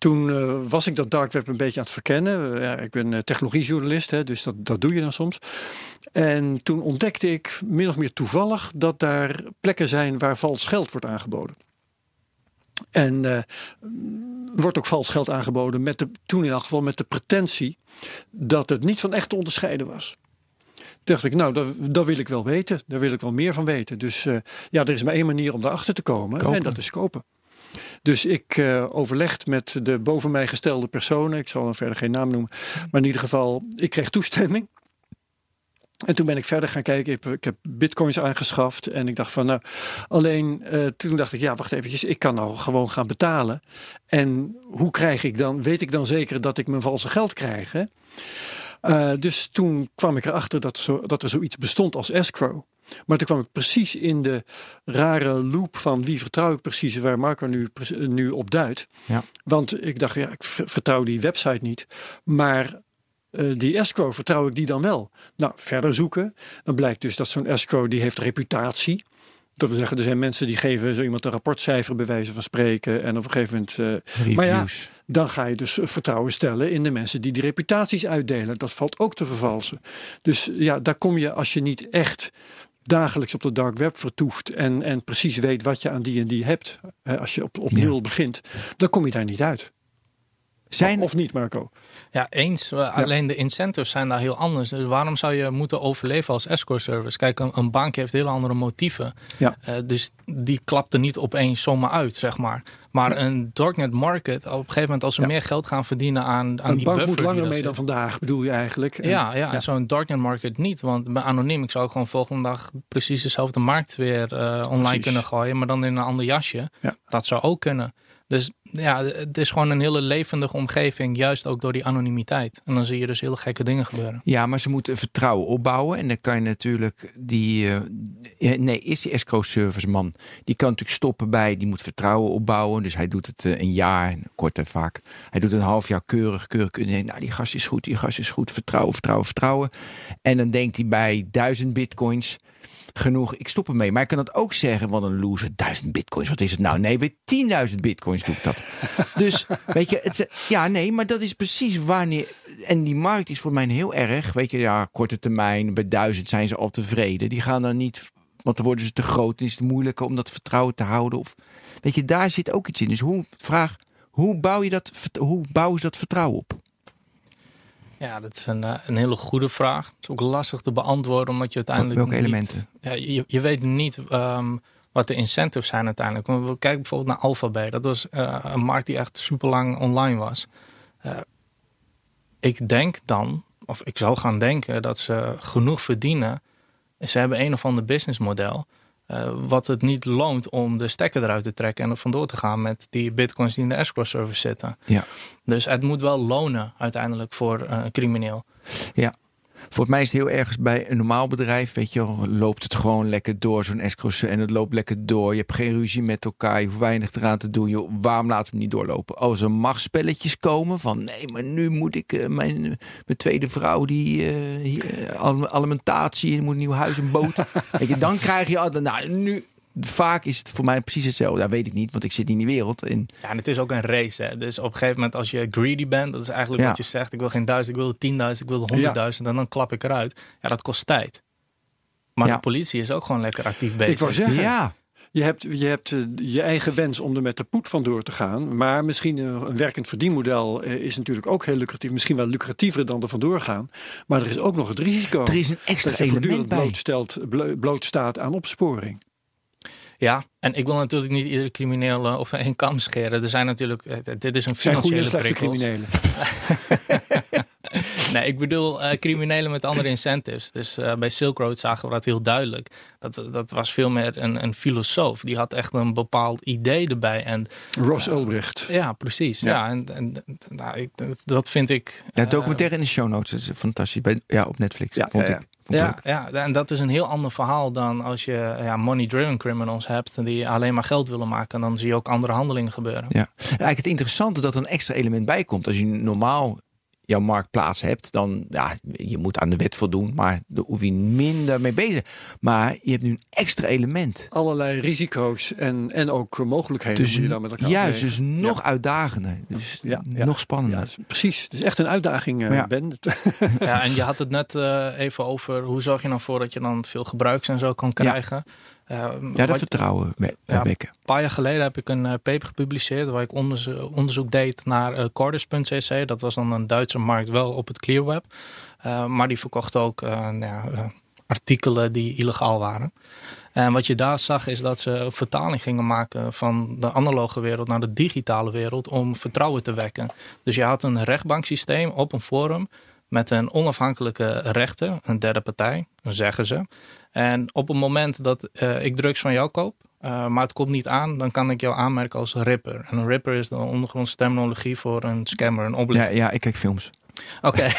Toen eh, was ik dat dark web een beetje aan het verkennen. Eh, ja, ik ben eh, technologiejournalist, hè, dus dat, dat doe je dan soms. En toen ontdekte ik min of meer toevallig dat daar plekken zijn waar vals geld wordt aangeboden. En eh, wordt ook vals geld aangeboden, met de, toen in elk geval met de pretentie dat het niet van echt te onderscheiden was. Toen dacht ik, nou, dat, dat wil ik wel weten. Daar wil ik wel meer van weten. Dus ja, er is maar één manier om daarachter te komen. Kopen. En dat is kopen. Dus ik eh overlegd met de boven mij gestelde personen. Ik zal er verder geen naam noemen. Maar in ieder geval, ik kreeg toestemming. En toen ben ik verder gaan kijken. Ik heb, bitcoins aangeschaft. En ik dacht van nou, alleen eh, toen dacht ik, ja, wacht eventjes. Ik kan nou gewoon gaan betalen. En hoe krijg ik dan, weet ik dan zeker dat ik mijn valse geld krijg? Eh, dus toen kwam ik erachter dat, zo, dat er zoiets bestond als escrow. Maar toen kwam ik precies in de rare loop van wie vertrouw ik precies, waar Marco nu, nu op duidt. Ja. Want ik dacht, ja, ik ver- vertrouw die website niet. Maar eh, die escrow, vertrouw ik die dan wel? Nou, verder zoeken. Dan blijkt dus dat zo'n escrow, die heeft reputatie. Dat wil zeggen, er zijn mensen die geven zo iemand een rapportcijfer bij wijze van spreken. En op een gegeven moment eh. Maar ja, dan ga je dus vertrouwen stellen in de mensen die die reputaties uitdelen. Dat valt ook te vervalsen. Dus ja, daar kom je als je niet echt dagelijks op de dark web vertoeft en, en precies weet wat je aan die en die hebt. Als je op, op nul begint, dan kom je daar niet uit. Zijn, Of niet, Marco? Ja, eens. Alleen de incentives zijn daar heel anders. Dus waarom zou je moeten overleven als escrow service? Kijk, een, een bank heeft hele andere motieven. Ja. Eh, dus die klapt er niet opeens zomaar uit, zeg maar. Maar een darknet market, op een gegeven moment als ze Ja. meer geld gaan verdienen aan, aan Een die bank buffer moet langer er mee zit. dan vandaag, bedoel je eigenlijk? En- Ja, ja, en zo'n darknet market niet. Want bij anoniem, ik zou gewoon volgende dag precies dezelfde markt weer eh, online Precies. kunnen gooien, maar dan in een ander jasje. Ja. Dat zou ook kunnen. Dus ja, het is gewoon een hele levendige omgeving, juist ook door die anonimiteit. En dan zie je dus hele gekke dingen gebeuren. Ja, maar ze moeten vertrouwen opbouwen. En dan kan je natuurlijk die. eh, nee, is die escrow service man. Die kan natuurlijk stoppen bij. Die moet vertrouwen opbouwen. Dus hij doet het eh, een jaar, kort en vaak. Hij doet een half jaar keurig, keurig. Denkt, nou, die gast is goed, die gast is goed. Vertrouwen, vertrouwen, vertrouwen. En dan denkt hij bij duizend bitcoins. Genoeg, ik stop ermee. Maar ik kan dat ook zeggen, wat een loser. Duizend bitcoins, wat is het nou? Nee, bij 10.000 bitcoins doe ik dat. Dus, weet je, het, ja, nee, maar dat is precies wanneer. En die markt is voor mij heel erg. Weet je, ja, korte termijn, bij duizend zijn ze al tevreden. Die gaan dan niet, want dan worden ze te groot en is het moeilijker om dat vertrouwen te houden. Of, weet je, daar zit ook iets in. Dus hoe, vraag, hoe bouw je dat, hoe bouwen ze dat vertrouwen op? Ja, dat is een, eh, een hele goede vraag. Het is ook lastig te beantwoorden, omdat je uiteindelijk. Welke niet- elementen? Ja, je, je weet niet ehm, wat de incentives zijn uiteindelijk. We kijken bijvoorbeeld naar Alphabet. Dat was eh, een markt die echt super lang online was. Eh, ik denk dan, of ik zou gaan denken, dat ze genoeg verdienen. Ze hebben een of ander businessmodel. Eh, wat het niet loont om de stekker eruit te trekken en er vandoor te gaan met die bitcoins die in de escrow service zitten. Ja. Dus het moet wel lonen uiteindelijk voor eh, een crimineel. Voor mij is het heel ergens bij een normaal bedrijf, weet je, loopt het gewoon lekker door, zo'n escrow en het loopt lekker door. Je hebt geen ruzie met elkaar, je hoeft weinig eraan te doen. Joh, waarom laten we hem niet doorlopen? Als er machtspelletjes komen van, nee, maar nu moet ik eh, mijn, mijn tweede vrouw die eh, hier, eh, al- alimentatie, die moet een nieuw huis en boot. weet je, dan krijg je, nou, nu, vaak is het voor mij precies hetzelfde. Dat weet ik niet, want ik zit niet in die wereld. En Ja, en het is ook een race. Hè. Dus op een gegeven moment, als je greedy bent, dat is eigenlijk Ja. wat je zegt. Ik wil geen duizend, ik wil tienduizend, ik wil honderdduizend. En dan klap ik eruit. Ja, dat kost tijd. Maar Ja. de politie is ook gewoon lekker actief bezig. Ik wou zeggen, ja, je hebt, je, hebt eh, je eigen wens om er met de poet vandoor te gaan. Maar misschien een, een werkend verdienmodel eh, is natuurlijk ook heel lucratief. Misschien wel lucratiever dan er vandoor gaan. Maar er is ook nog het risico. er is een extra dat je element voortdurend bij. blootstelt, blo- blootstaat aan opsporing. Ja, en ik wil natuurlijk niet iedere crimineel eh, over één kam scheren. Er zijn natuurlijk, eh, dit is een Het zijn goede en financiële slechte prikkels. criminelen. Nee, ik bedoel eh, criminelen met andere incentives. Dus eh, bij Silk Road zagen we dat heel duidelijk. Dat, dat was veel meer een, een filosoof. Die had echt een bepaald idee erbij. En Ross Ulbricht. ja, precies. Ja. Ja. en, en nou, ik, dat vind ik... Ja, documentaire in de show notes is fantastisch. Bij, ja, op Netflix. Ja, vond ja, ik. Ja, ja, en dat is een heel ander verhaal dan als je ja, money-driven criminals hebt die alleen maar geld willen maken. Dan zie je ook andere handelingen gebeuren. Ja. Eigenlijk het interessante dat er een extra element bij komt. Als je normaal jouw marktplaats hebt, dan ja, je moet aan de wet voldoen, maar daar hoef je minder mee bezig. Maar je hebt nu een extra element. Allerlei risico's en, en ook mogelijkheden Dus die je dan met elkaar juist, dus nog uitdagender. Dus Ja, ja. nog spannender. Ja, precies. Het is echt een uitdaging, eh, Ja. Ben. Ja, en je had het net eh, even over hoe zorg je nou voor dat je dan veel gebruiks en zo kan krijgen. Eh, ja, dat wat- vertrouwen we- Ja. wekken. Een paar jaar geleden heb ik een eh, paper gepubliceerd waar ik onderzo- onderzoek deed naar eh Cordis.cc. Dat was dan een Duitse markt, wel op het clear web. Eh, maar die verkocht ook eh, nou ja, eh, artikelen die illegaal waren. En wat je daar zag is dat ze vertaling gingen maken van de analoge wereld naar de digitale wereld om vertrouwen te wekken. Dus je had een rechtbanksysteem op een forum met een onafhankelijke rechter, een derde partij, zeggen ze. En op het moment dat eh, ik drugs van jou koop, eh, maar het komt niet aan, dan kan ik jou aanmerken als ripper. En een ripper is de ondergrondse terminologie voor een scammer, een Ja, oplichter. ja, ik kijk films. Oké.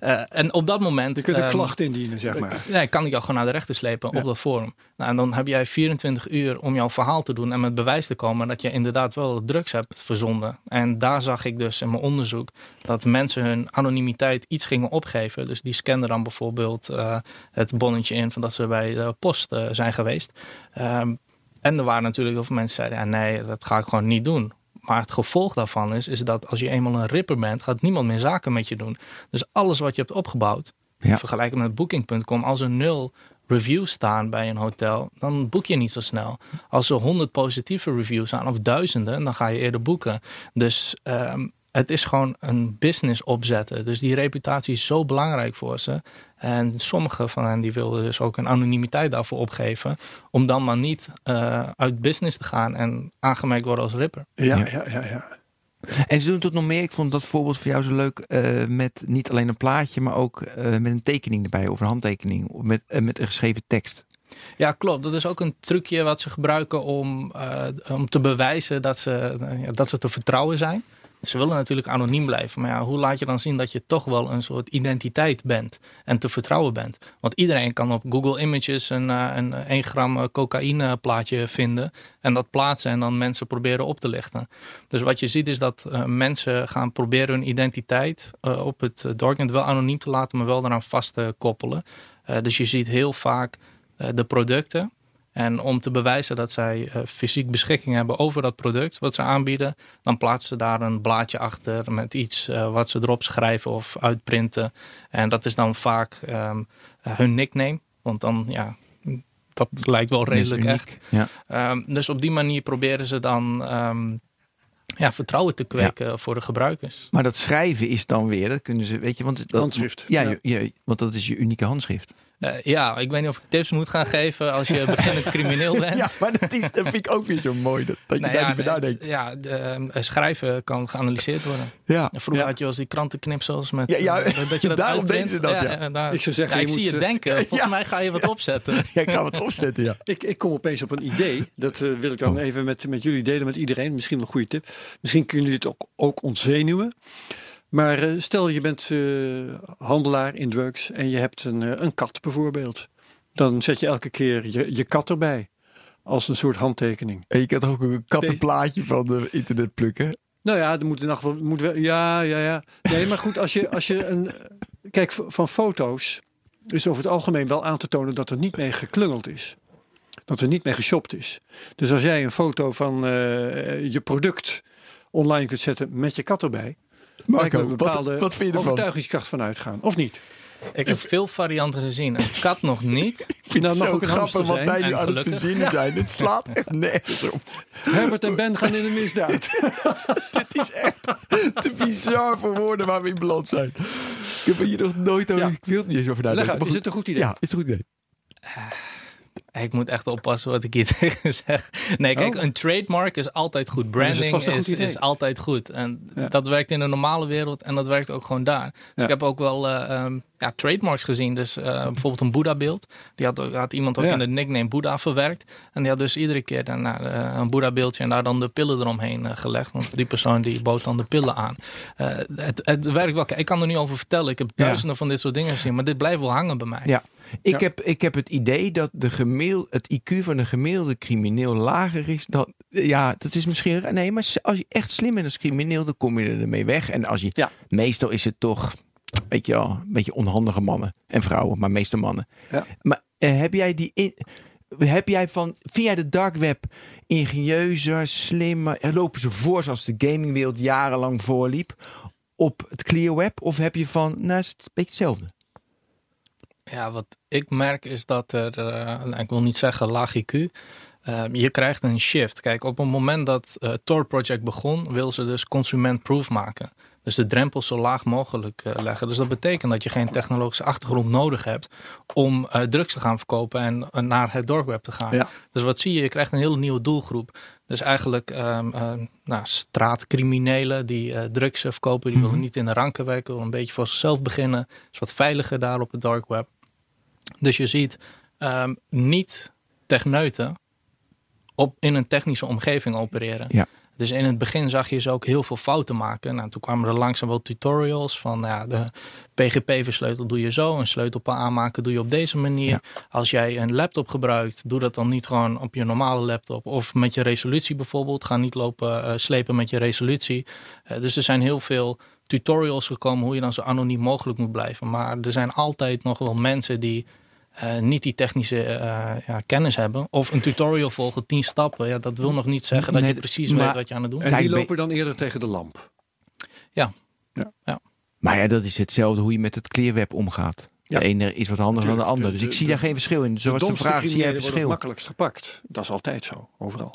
Eh, en op dat moment. Je kunt een ehm, klacht indienen, zeg maar. Nee, kan ik jou gewoon naar de rechter slepen Ja. op dat forum. Nou, en dan heb jij 24 uur om jouw verhaal te doen en met bewijs te komen dat je inderdaad wel drugs hebt verzonden. En daar zag ik dus in mijn onderzoek dat mensen hun anonimiteit iets gingen opgeven. Dus die scanden dan bijvoorbeeld eh, het bonnetje in van dat ze bij de post eh, zijn geweest. Ehm, en er waren natuurlijk heel veel mensen die zeiden, ja, nee, dat ga ik gewoon niet doen. Maar het gevolg daarvan is, is dat als je eenmaal een ripper bent, gaat niemand meer zaken met je doen. Dus alles wat je hebt opgebouwd, Ja. met booking.com, als er nul reviews staan bij een hotel, dan boek je niet zo snel. Als er honderd positieve reviews staan of duizenden, dan ga je eerder boeken. Dus ehm, het is gewoon een business opzetten. Dus die reputatie is zo belangrijk voor ze. En sommige van hen die wilden dus ook een anonimiteit daarvoor opgeven. Om dan maar niet eh, uit business te gaan en aangemerkt worden als ripper. Ja, Ja. ja, ja. ja. En ze doen het nog meer. Ik vond dat voorbeeld voor jou zo leuk. eh, met niet alleen een plaatje, maar ook eh, met een tekening erbij. Of een handtekening. Of met, met een geschreven tekst. Ja, klopt. Dat is ook een trucje wat ze gebruiken om, eh, om te bewijzen dat ze, ja, dat ze te vertrouwen zijn. Ze willen natuurlijk anoniem blijven. Maar ja, hoe laat je dan zien dat je toch wel een soort identiteit bent en te vertrouwen bent? Want iedereen kan op Google Images een, eh, een 1 gram eh, cocaïne plaatje vinden en dat plaatsen en dan mensen proberen op te lichten. Dus wat je ziet is dat eh, mensen gaan proberen hun identiteit eh, op het eh, darknet wel anoniem te laten, maar wel eraan vast te koppelen. Eh, dus je ziet heel vaak eh, de producten. En om te bewijzen dat zij eh, fysiek beschikking hebben over dat product wat ze aanbieden, dan plaatsen ze daar een blaadje achter met iets eh, wat ze erop schrijven of uitprinten. En dat is dan vaak ehm, eh, hun nickname. Want dan, ja, dat lijkt wel redelijk echt. Ja. Ehm, dus op die manier proberen ze dan ehm, ja, vertrouwen te kweken voor de gebruikers. Maar dat schrijven is dan weer, dat kunnen ze, weet je, want dat, Handschrift. Ja, Ja. Je, je- want dat is je unieke handschrift. Eh, ja, ik weet niet of ik tips moet gaan geven als je beginnend crimineel bent. maar dat, is, dat vind ik ook weer zo mooi. Dat, dat Nou ja, het- ja, de, eh, schrijven kan geanalyseerd worden. Ja. Vroeger Ja. had je wel eens die krantenknipsels met Ja, ja, eh, dat je dat daarom ze dat, ja. daar- Ik zou zeggen, ja, ik je zie moet, je denken. Volgens Ja. mij ga je wat opzetten. Ja, ik ga het opzetten, ja. Ik, ik kom opeens op een idee. Dat eh, wil ik dan Oh. even met, met jullie delen, met iedereen. Misschien wel een goede tip. Misschien kunnen jullie het ook, ook ontzenuwen. Maar eh, stel je bent eh, handelaar in drugs en je hebt een, eh, een kat bijvoorbeeld. Dan zet je elke keer je, je kat erbij. Als een soort handtekening. En je kan toch ook een kattenplaatje van de internet plukken? Nou ja, er moet geval. Moet wel, ja, ja, ja. Nee, maar goed, als je, als je een. Kijk, van foto's is over het algemeen wel aan te tonen dat er niet mee geklungeld is. dat er niet meer geshopt is. Dus als jij een foto van je product online kunt zetten met je kat erbij, Marco, er een bepaalde wat, wat vind je ervan? overtuigingskracht van uitgaan, of niet? Ik heb veel varianten gezien. Een kat nog niet. Ik vind Nou, het zo grappig wat zijn. wij nu En aan het verzinnen zijn. Het slaat echt nergens op. Herbert en Ben gaan in de misdaad. Het is echt te bizar voor woorden waar we in beland zijn. Ik heb er hier nog nooit over... Ja. Ik wil het niet eens over Leg nadenken. uit, maar is het een goed idee? Ja, is het een goed idee. Ik moet echt oppassen wat ik hier tegen zeg. Nee, kijk, Oh. een trademark is altijd goed. het Branding is, goed is altijd goed. En Ja. dat werkt in de normale wereld en dat werkt ook gewoon daar. Dus Ja. ik heb ook wel eh, ehm, ja, trademarks gezien. Dus eh, bijvoorbeeld een Boeddha-beeld. Die had, had iemand ook in de nickname Boeddha verwerkt. En die had dus iedere keer daarna eh, een Boeddha-beeldje en daar dan de pillen eromheen gelegd. Want die persoon die bood dan de pillen aan. Het, het werkt wel. Kijk, Ik kan er niet over vertellen. Ik heb duizenden van dit soort dingen gezien. Maar dit blijft wel hangen bij mij. Ja. Ik, Ja. heb, ik heb het idee dat de gemeel, het IQ van een gemiddelde crimineel lager is dan... Ja, dat is misschien... Nee, maar als je echt slim bent als crimineel, dan kom je ermee weg. En als je... Ja. Meestal is het toch, weet je wel, een beetje onhandige mannen en vrouwen, maar meestal mannen. Ja. Maar eh, heb jij die... In, heb jij van, vind jij de dark web ingenieuzer, slimmer? eh, Lopen ze voor zoals de gamingwereld jarenlang voorliep op het clear web? Of heb je van, nou is het een beetje hetzelfde? Ja, wat ik merk is dat er, eh, nou, ik wil niet zeggen laag IQ, eh, je krijgt een shift. Kijk, op het moment dat het Tor Project begon, wil ze dus consument-proof maken. Dus de drempel zo laag mogelijk eh, leggen. Dus dat betekent dat je geen technologische achtergrond nodig hebt om eh, drugs te gaan verkopen en eh, naar het dark web te gaan. Ja. Dus wat zie je? Je krijgt een hele nieuwe doelgroep. Dus eigenlijk ehm, ehm, nou, straatcriminelen die eh, drugs eh, verkopen, die willen niet in de ranken werken, willen een beetje voor zichzelf beginnen. is wat veiliger daar op het dark web. Dus je ziet ehm, niet techneuten op, in een technische omgeving opereren. Ja. Dus in het begin zag je ze ook heel veel fouten maken. Nou, toen kwamen er langzaam wel tutorials van nou ja, de PGP-versleutel doe je zo. Een sleutelpaal aanmaken doe je op deze manier. Ja. Als jij een laptop gebruikt, doe dat dan niet gewoon op je normale laptop. Of met je resolutie bijvoorbeeld. Ga niet lopen eh, slepen met je resolutie. Eh, dus er zijn heel veel tutorials gekomen hoe je dan zo anoniem mogelijk moet blijven. Maar er zijn altijd nog wel mensen die eh, niet die technische eh, ja, kennis hebben. Of een tutorial volgen, tien stappen. Ja, dat wil nog niet zeggen dat Nee, je precies maar- weet wat je aan het doen En bent. die Zij- lopen dan eerder tegen de lamp. Maar ja, dat is hetzelfde hoe je met het clearweb omgaat. Ja. De ene is wat handiger dan de ander. De- Dus de- ik zie de- daar geen verschil in. Zoals de, domste vraag, zie jij verschil? het makkelijkst gepakt. Dat is altijd zo, overal.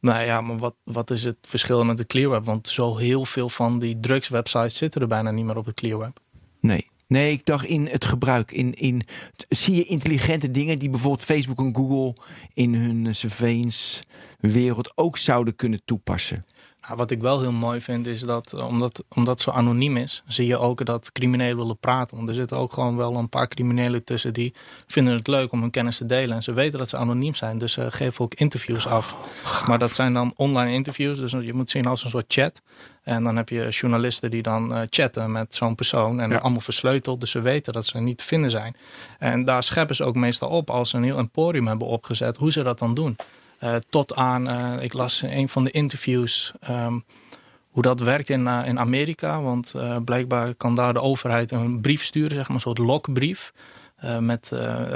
Nou ja, maar wat, wat is het verschil met de clearweb? Want zo heel veel van die drugswebsites zitten er bijna niet meer op het clearweb. Nee. Nee, ik dacht in het gebruik. In, in, zie je intelligente dingen die bijvoorbeeld Facebook en Google in hun eh, surveillance wereld ook zouden kunnen toepassen? Nou, wat ik wel heel mooi vind is dat, eh, omdat, omdat het zo anoniem is, zie je ook dat criminelen willen praten. Want er zitten ook gewoon wel een paar criminelen tussen die vinden het leuk om hun kennis te delen. En ze weten dat ze anoniem zijn, dus ze geven ook interviews af. Maar dat zijn dan online interviews, dus je moet zien als een soort chat. En dan heb je journalisten die dan eh, chatten met zo'n persoon. En Ja. allemaal versleuteld, dus ze weten dat ze niet te vinden zijn. En daar scheppen ze ook meestal op als ze een heel emporium hebben opgezet, hoe ze dat dan doen. Eh, tot aan, eh, ik las een van de interviews, ehm, hoe dat werkt in, eh, in Amerika. Want blijkbaar kan daar de overheid een brief sturen, zeg maar, een soort lokbrief. met,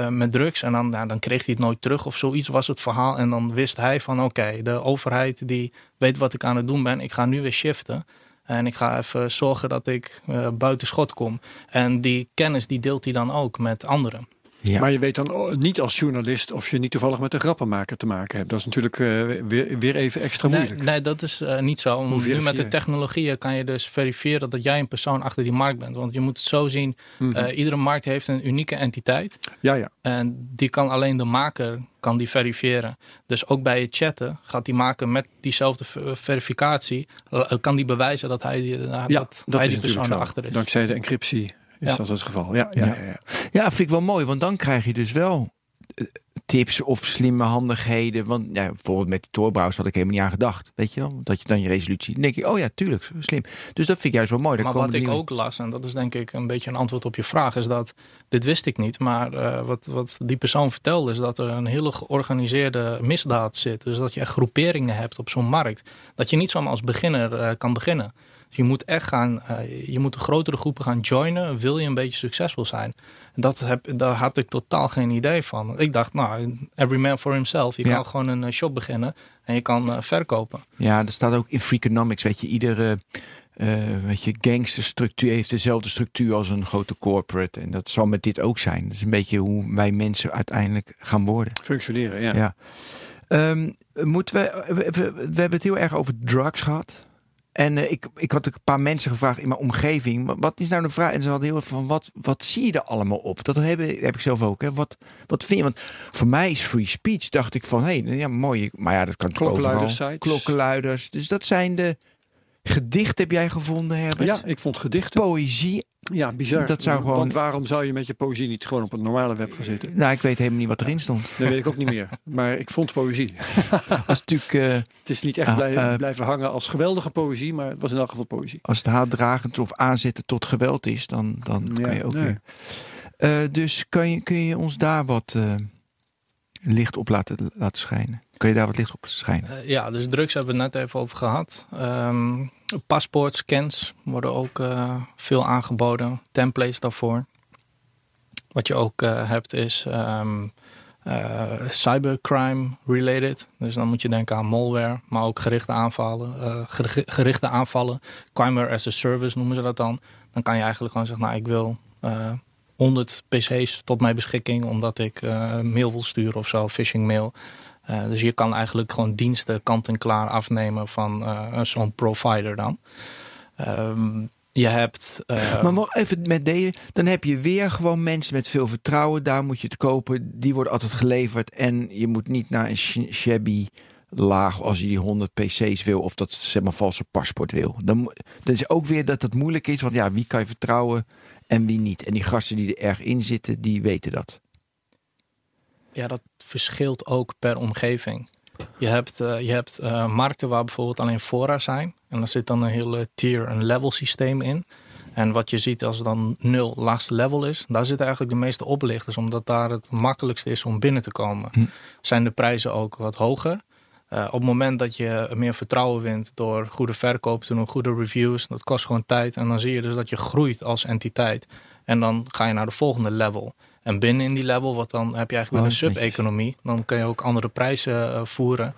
met drugs. En dan, dan kreeg hij het nooit terug of zoiets was het verhaal. En dan wist hij van oké, de overheid die weet wat ik aan het doen ben. Ik ga nu weer shiften. En ik ga even zorgen dat ik eh, buiten schot kom. En die kennis die deelt hij dan ook met anderen. Ja. Maar je weet dan oh, niet als journalist of je niet toevallig met een grappenmaker te maken hebt. Dat is natuurlijk eh, weer, weer even extra moeilijk. nee, dat is eh, niet zo. Nu met de technologieën kan je dus verifiëren dat jij een persoon achter die markt bent. Want je moet het zo zien, Mhm. eh, iedere markt heeft een unieke entiteit. ja, ja. En die kan alleen de maker kan die verifiëren. Dus ook bij het chatten gaat die maker met diezelfde ver- verificatie... kan die bewijzen dat hij die, ja dat hij is die persoon natuurlijk zo. erachter is. Dankzij de encryptie is Ja. dat het geval. Ja, ja, Ja. ja. Ja. Vind ik wel mooi, want dan krijg je dus wel eh, tips of slimme handigheden. Want ja, bijvoorbeeld met die Tor-browser had ik helemaal niet aan gedacht. Weet je wel? Dat je dan je resolutie... Dan denk je, oh ja, tuurlijk, slim. Dus dat vind ik juist wel mooi. Daar Maar wat ik nieuwe- ook las, en dat is denk ik een beetje een antwoord op je vraag, is dat dit wist ik niet. Maar eh, wat, wat die persoon vertelde, is dat er een hele georganiseerde misdaad zit. Dus dat je echt groeperingen hebt op zo'n markt. Dat je niet zomaar als beginner eh, kan beginnen. Dus je moet echt gaan, uh, je moet de grotere groepen gaan joinen, wil je een beetje succesvol zijn. Dat heb, daar had ik totaal geen idee van. Ik dacht, nou, every man for himself. Je kan gewoon een shop beginnen en je kan verkopen. Ja, er staat ook in Freakonomics, weet je, iedere uh, weet je, gangsterstructuur heeft dezelfde structuur als een grote corporate. En dat zal met dit ook zijn. Dat is een beetje hoe wij mensen uiteindelijk gaan worden. Functioneren, ja. ja. Um, moeten we, we, we, hebben het heel erg over drugs gehad. En uh, ik, ik had een paar mensen gevraagd in mijn omgeving. Wat is nou de vraag? En ze hadden heel van wat, wat zie je er allemaal op? Dat heb, heb ik zelf ook. Hè. Wat, wat vind je? Want voor mij is free speech. Dacht ik van hé, hey, ja, mooi. Maar ja, dat kan Klokkenluiders. Klokkenluiders. Dus dat zijn de Gedicht heb jij gevonden, Herbert? Ja, ik vond gedichten. Poëzie. Ja, bizar. Dat zou gewoon... Want waarom zou je met je poëzie niet gewoon op het normale web gaan zitten? Nou, ik weet helemaal niet wat erin stond. Dat weet ik ook niet meer. Maar ik vond poëzie. Als natuurlijk, uh, het is niet echt uh, blijven hangen als geweldige poëzie, maar het was in elk geval poëzie. Als het haatdragend of aanzetten tot geweld is, dan, dan kan je ook weer. Uh, dus kan je, kun je ons daar wat licht op laten, laten schijnen? Kun je daar wat licht op schijnen? Uh, ja, dus drugs hebben we net even over gehad. Um, paspoortscans worden ook uh, veel aangeboden. Templates daarvoor. Wat je ook uh, hebt is um, cybercrime related. Dus dan moet je denken aan malware, maar ook gerichte aanvallen. gerichte aanvallen. Crime as a service noemen ze dat dan. Dan kan je eigenlijk gewoon zeggen, nou ik wil 100 PC's tot mijn beschikking, omdat ik mail wil sturen of zo, phishing mail. Uh, dus je kan eigenlijk gewoon diensten kant-en-klaar afnemen van uh, zo'n provider dan. Um, je hebt. Maar nog even met deze. Dan heb je weer gewoon mensen met veel vertrouwen. Daar moet je het kopen. Die worden altijd geleverd. En je moet niet naar een shabby laag als je die 100 PC's wil. Of dat zeg maar valse paspoort wil. Dan, dan is ook weer dat het moeilijk is. Want ja, wie kan je vertrouwen en wie niet. En die gasten die er erg in zitten, die weten dat. Ja, dat verschilt ook per omgeving. Je hebt, uh, je hebt uh, markten waar bijvoorbeeld alleen fora zijn. En daar zit dan een hele tier, een level systeem in. En wat je ziet als dan nul laagste level is, daar zitten eigenlijk de meeste oplichters, omdat daar het makkelijkste is om binnen te komen. Hm. Zijn de prijzen ook wat hoger? Uh, op het moment dat je meer vertrouwen wint door goede verkoop te doen, goede reviews, dat kost gewoon tijd. En dan zie je dus dat je groeit als entiteit. En dan ga je naar de volgende level. En binnen in die level, wat dan heb je eigenlijk oh, een sub-economie. Dan kun je ook andere prijzen uh, voeren.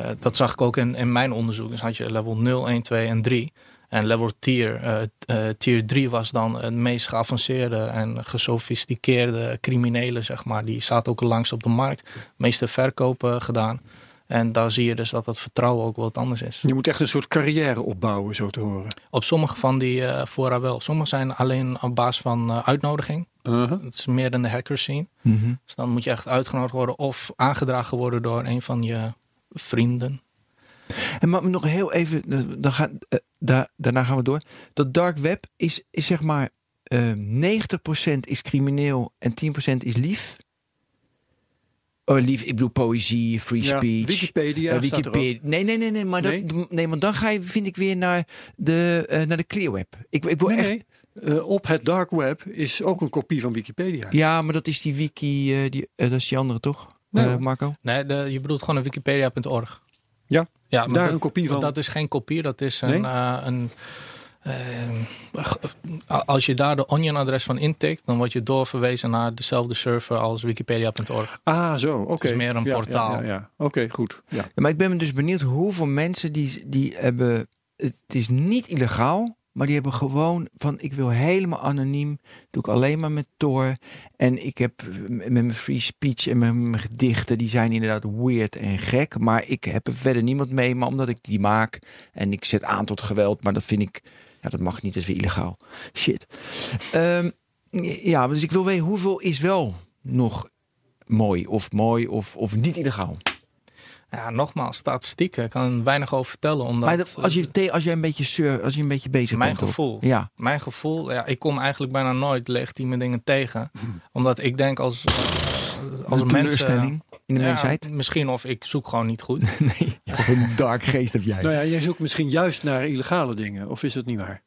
Uh, dat zag ik ook in, in mijn onderzoek. Dus had je level 0, 1, 2 en 3. En level tier, uh, tier 3 was dan het meest geavanceerde en gesofisticeerde criminelen, zeg maar. Die zaten ook langst op de markt. De meeste verkopen gedaan. En daar zie je dus dat dat vertrouwen ook wat anders is. Je moet echt een soort carrière opbouwen, zo te horen. Op sommige van die uh, fora wel. Sommige zijn alleen op basis van uh, uitnodiging. Uh -huh. Dat is meer dan de hacker scene. Mhm. -huh. Dus dan moet je echt uitgenodigd worden of aangedragen worden door een van je vrienden. En maar nog heel even, dan gaan, uh, daar, daarna gaan we door. Dat dark web is, is zeg maar 90% is crimineel en 10% is lief. Oh, lief, ik bedoel poëzie, free speech. Wikipedia. Uh, Wikipedia. Nee, nee, nee, nee. Maar nee? Dat, nee, want dan ga je, vind ik, weer naar de, uh, naar de clear web. Ik, ik wil nee, echt... nee. Uh, op het dark web is ook een kopie van Wikipedia. Ja, maar dat is die wiki, die, dat is die andere toch, nee, Marco? Nee, de, je bedoelt gewoon een wikipedia.org. Ja, ja daar dat, een kopie van. Dat is geen kopie, dat is een, een uh, als je daar de Onion-adres van intikt, dan word je doorverwezen naar dezelfde server als wikipedia.org. Ah, zo, oké. Okay. Het is meer een ja, portaal. Ja, ja, Oké, goed. Ja. maar ik ben me dus benieuwd hoeveel mensen die, die hebben. Het is niet illegaal, maar die hebben gewoon van ik wil helemaal anoniem. Doe ik alleen maar met Tor. En ik heb met mijn free speech en met mijn gedichten, die zijn inderdaad weird en gek. Maar ik heb er verder niemand mee. Maar omdat ik die maak en ik zet aan tot geweld. Maar dat vind ik ja, dat mag niet, dat is weer illegaal. Shit. Um, ja, dus ik wil weten hoeveel is wel nog mooi of mooi of, of niet illegaal? Ja, nogmaals, statistieken. Ik kan er weinig over vertellen. Omdat, maar dat, als, je, als, je een beetje sur, als je een beetje bezig mijn bent. Gevoel, ja. Mijn gevoel. Ja, ik kom eigenlijk bijna nooit legitieme dingen tegen. omdat ik denk als, als een teleurstelling in de ja, mensheid. Misschien of ik zoek gewoon niet goed. nee, een dark geest heb jij. Nou ja, jij zoekt misschien juist naar illegale dingen. Of is dat niet waar?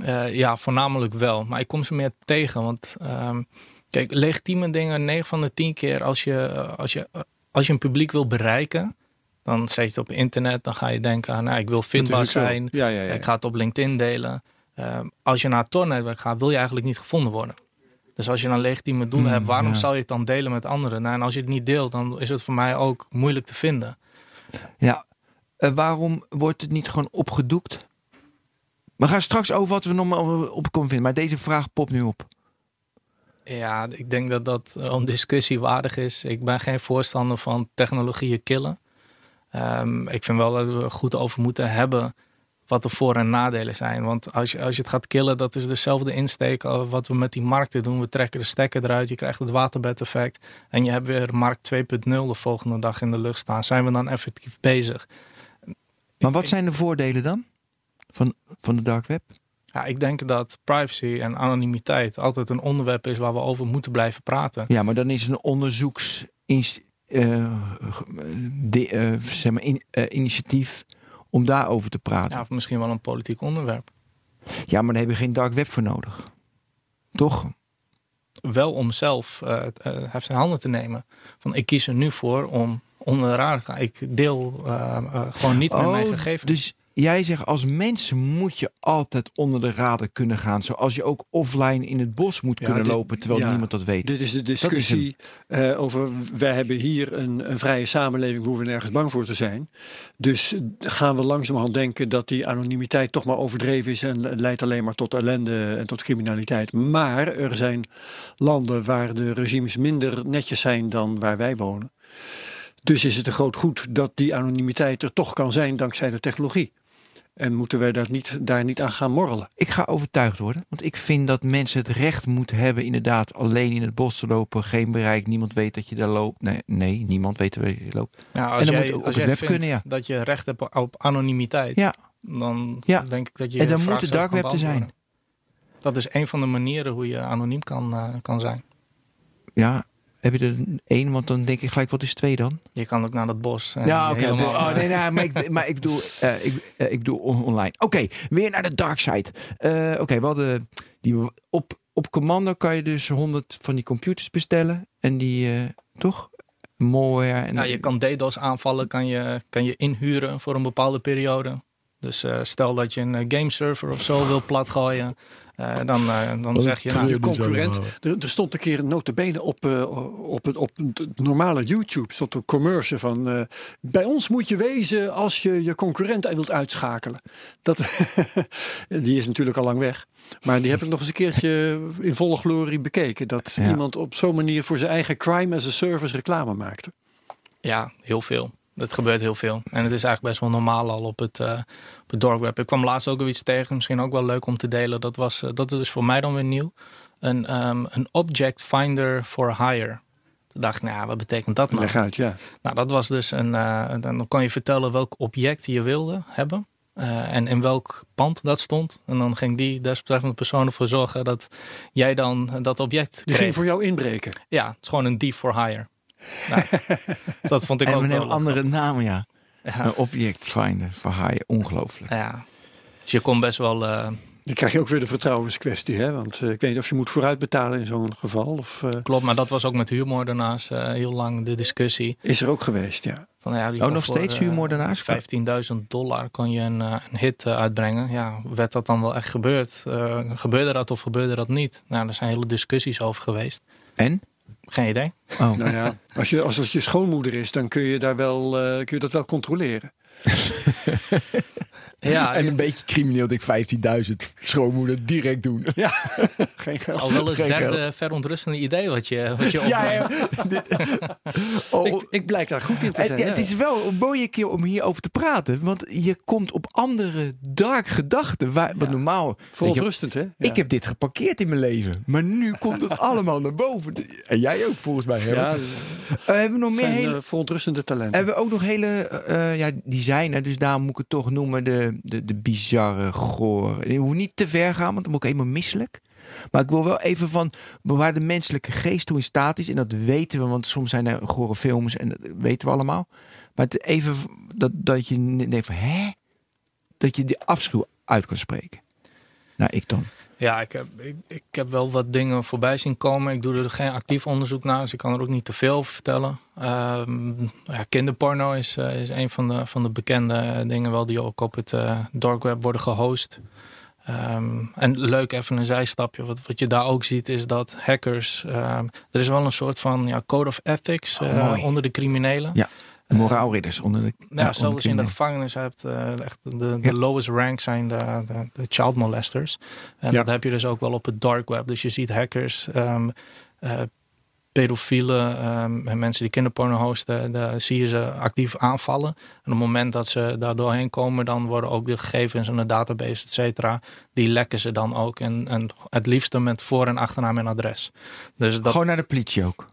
Uh, ja, voornamelijk wel. Maar ik kom ze meer tegen. Want um, kijk, legitieme dingen, 9 van de 10 keer als je, als je, als je een publiek wil bereiken, Dan zet je het op internet, dan ga je denken aan, nou, ik wil vindbaar zijn. Ja, ja, ja. Ik ga het op LinkedIn delen. Ehm, als je naar het Tor-netwerk gaat, wil je eigenlijk niet gevonden worden. Dus als je dan legitieme doelen Hmm, hebt, waarom ja. zou je het dan delen met anderen? Nou, en als je het niet deelt, dan is het voor mij ook moeilijk te vinden. Ja, eh, waarom wordt het niet gewoon opgedoekt? We gaan straks over wat we nog op kunnen vinden. Maar deze vraag popt nu op. Ja, ik denk dat dat wel een discussie waardig is. Ik ben geen voorstander van technologieën killen. Ehm, ik vind wel dat we er goed over moeten hebben wat de voor- en nadelen zijn. Want als je, als je het gaat killen, dat is dezelfde insteek als wat we met die markten doen. We trekken de stekker eruit, je krijgt het waterbed-effect. En je hebt weer markt 2.0 de volgende dag in de lucht staan. Zijn we dan effectief bezig? Maar wat zijn de voordelen dan? Van, van de dark web? Ja, ik denk dat privacy en anonimiteit altijd een onderwerp is waar we over moeten blijven praten. Ja, maar dan is een onderzoeks... eh, de, eh, zeg maar in- eh, initiatief om daarover te praten. Ja, of misschien wel een politiek onderwerp. Ja, maar daar heb je geen dark web voor nodig. Toch? wel om zelf eh eh, heft in handen te nemen. Van ik kies er nu voor om onder de radar te gaan. Ik deel eh, eh, gewoon niet meer mijn gegevens. Dus jij zegt als mens moet je altijd onder de radar kunnen gaan. Zoals je ook offline in het bos moet Ja, kunnen dit- lopen terwijl ja, niemand dat weet. Dit is de discussie eh, over. Wij hebben hier een, een vrije samenleving. We hoeven nergens bang voor te zijn. Dus gaan we langzamerhand denken dat die anonimiteit toch maar overdreven is. En leidt alleen maar tot ellende en tot criminaliteit. Maar er zijn landen waar de regimes minder netjes zijn dan waar wij wonen. Dus is het een groot goed dat die anonimiteit er toch kan zijn dankzij de technologie. En moeten wij daar niet, daar niet aan gaan morrelen? Ik ga overtuigd worden. Want ik vind dat mensen het recht moeten hebben inderdaad alleen in het bos te lopen. Geen bereik. Niemand weet dat je daar loopt. Nee, nee niemand weet waar je loopt. Ja, als en dan jij, moet op als het web kunnen, ja. dat je recht hebt op anonimiteit, Ja. dan Ja. denk ik dat je En dan moet de dark web te zijn. Dat is een van de manieren hoe je anoniem kan, eh, kan zijn. Ja, heb je er één? Want dan denk ik gelijk, wat is twee dan? Je kan ook naar het bos. en Ja, oké. Oh, nee, maar ik, maar ik bedoel, eh, ik, eh, ik doe on- online. Oké, weer naar de dark side. Eh, Oké, we hadden die op, op commando kan je dus 100 van die computers bestellen. En die, toch? Malware. En, Ja, je kan DDoS aanvallen, kan je, kan je inhuren voor een bepaalde periode. Dus stel dat je een eh, gameserver of zo wil platgooien, eh, dan, eh, dan zeg je... Nou, je concurrent. Er, er stond een keer een notabene op, eh, op, het, op het normale YouTube. stond een commercial van. eh, bij ons moet je wezen als je je concurrent wilt uitschakelen. Dat, die is natuurlijk al lang weg. Maar die heb ik nog eens een keertje in volle glorie bekeken. Dat Ja. iemand op zo'n manier voor zijn eigen crime as a service reclame maakte. Ja, heel veel. Dat gebeurt heel veel. En het is eigenlijk best wel normaal al op het, op het dark web. Ik kwam laatst ook weer iets tegen, misschien ook wel leuk om te delen. Dat, was, eh, dat is voor mij dan weer nieuw. Een, ehm, een object finder for hire. Toen dacht ik, nou, ja, wat betekent dat nou? Leg uit, ja. Nou, dat was dus een. eh, dan kon je vertellen welk object je wilde hebben. en in welk pand dat stond. En dan ging die desbetreffende persoon ervoor zorgen dat jij dan dat object Die kreeg. ging voor jou inbreken. Ja, het is gewoon een dief for hire. Nou, dus dat vond ik en ook een wel heel andere naam, ja. Ja. Een object finder voor haaien. Ongelooflijk. Ja. Dus je kon best wel. eh, Dan krijg je ook weer de vertrouwenskwestie. Hè? Want eh, ik weet niet of je moet vooruitbetalen in zo'n geval. Of eh, klopt, maar dat was ook met huurmoordenaars eh heel lang de discussie. is er ook geweest, ja. Van, ja, die Oh, nog voor, steeds huurmoordenaars? 15.000 dollar kon je een, een hit uitbrengen. Ja, werd dat dan wel echt gebeurd? Eh, gebeurde dat of gebeurde dat niet? Nou, er zijn hele discussies over geweest. En? Geen idee. Oh. Nou ja, als, je, als het je schoonmoeder is, dan kun je, daar wel, eh, kun je dat wel controleren. Ja, En een beetje crimineel, denk ik 15.000. Schoonmoeder direct doen. Ja, geen het geld. is al wel het Geen derde verontrustende idee wat je, wat je Ja, ja. Oh, Ik, ik blijk daar goed in te Het, zijn. ja. het is wel een mooie keer om hierover te praten. Want je komt op andere dark gedachten. Waar, wat normaal... Verontrustend, hè? Ja. Ik heb dit geparkeerd in mijn leven. Maar nu komt het allemaal naar boven. En jij ook volgens mij. Hè? Ja, Eh, hebben we nog het meer zijn hele... eh, verontrustende talenten. Hebben we ook nog hele, eh, ja, die zijn er, dus daarom moet ik het toch noemen, de, de, de bizarre, goor. Ik hoef niet te ver gaan, want dan word ik helemaal misselijk. Maar ik wil wel even van waar de menselijke geest toe in staat is. En dat weten we, want soms zijn er gore films en dat weten we allemaal. Maar het even dat, dat je denkt van, hè? Dat je die afschuw uit kan spreken. Nou, ik dan. Ja, ik heb, ik, ik heb wel wat dingen voorbij zien komen. Ik doe er geen actief onderzoek naar, dus ik kan er ook niet te veel over vertellen. Ehm, ja, kinderporno is, eh, is een van de, van de bekende dingen wel die ook op het uh, dark web worden gehost. Ehm, en leuk, even een zijstapje. Wat, wat je daar ook ziet, is dat hackers. ehm, er is wel een soort van ja, code of ethics Oh, eh, onder de criminelen. Ja, Moraalridders onder de. Ja, zelfs in de gevangenis hebt eh, echt de, de Ja. lowest rank zijn de, de, de child molesters. En Ja. dat heb je dus ook wel op het dark web. Dus je ziet hackers, eh, pedofielen ehm, en mensen die kinderporno hosten, daar zie je ze actief aanvallen. En op het moment dat ze daar doorheen komen, dan worden ook de gegevens in de database, et cetera, die lekken ze dan ook. En, en het liefste met voor- en achternaam en adres. Dus dat Gewoon naar de politie ook.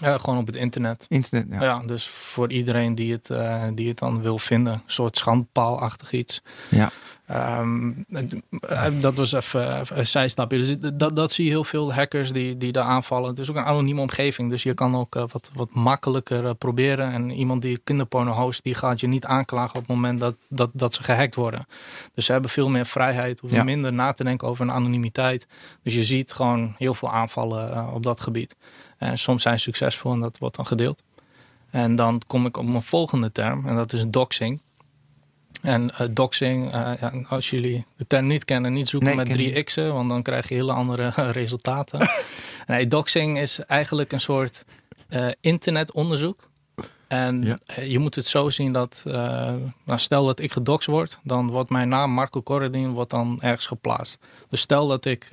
Eh, gewoon op het internet. Internet. Ja. Ja, dus voor iedereen die het, eh, die het dan wil vinden. Een soort schandpaalachtig iets. Ja. Ehm, eh, dat was even, een zijstapje. Dus dat, dat zie je heel veel hackers die, die daar aanvallen. Het is ook een anonieme omgeving. Dus je kan ook eh, wat, wat makkelijker proberen. En iemand die kinderporno host, die gaat je niet aanklagen op het moment dat, dat, dat ze gehackt worden. Dus ze hebben veel meer vrijheid. Hoeven Ja. minder na te denken over een anonimiteit. Dus je ziet gewoon heel veel aanvallen op dat gebied. En soms zijn ze succesvol en dat wordt dan gedeeld. En dan kom ik op mijn volgende term. En dat is doxing. En eh, doxing, eh, ja, als jullie de term niet kennen, niet zoeken Nee, met drie x'en, want dan krijg je hele andere resultaten. nee, doxing is eigenlijk een soort eh, internetonderzoek. En Ja. je moet het zo zien dat, nou, stel dat ik gedoxt word, dan wordt mijn naam Marco Corradin wordt dan ergens geplaatst. Dus stel dat ik,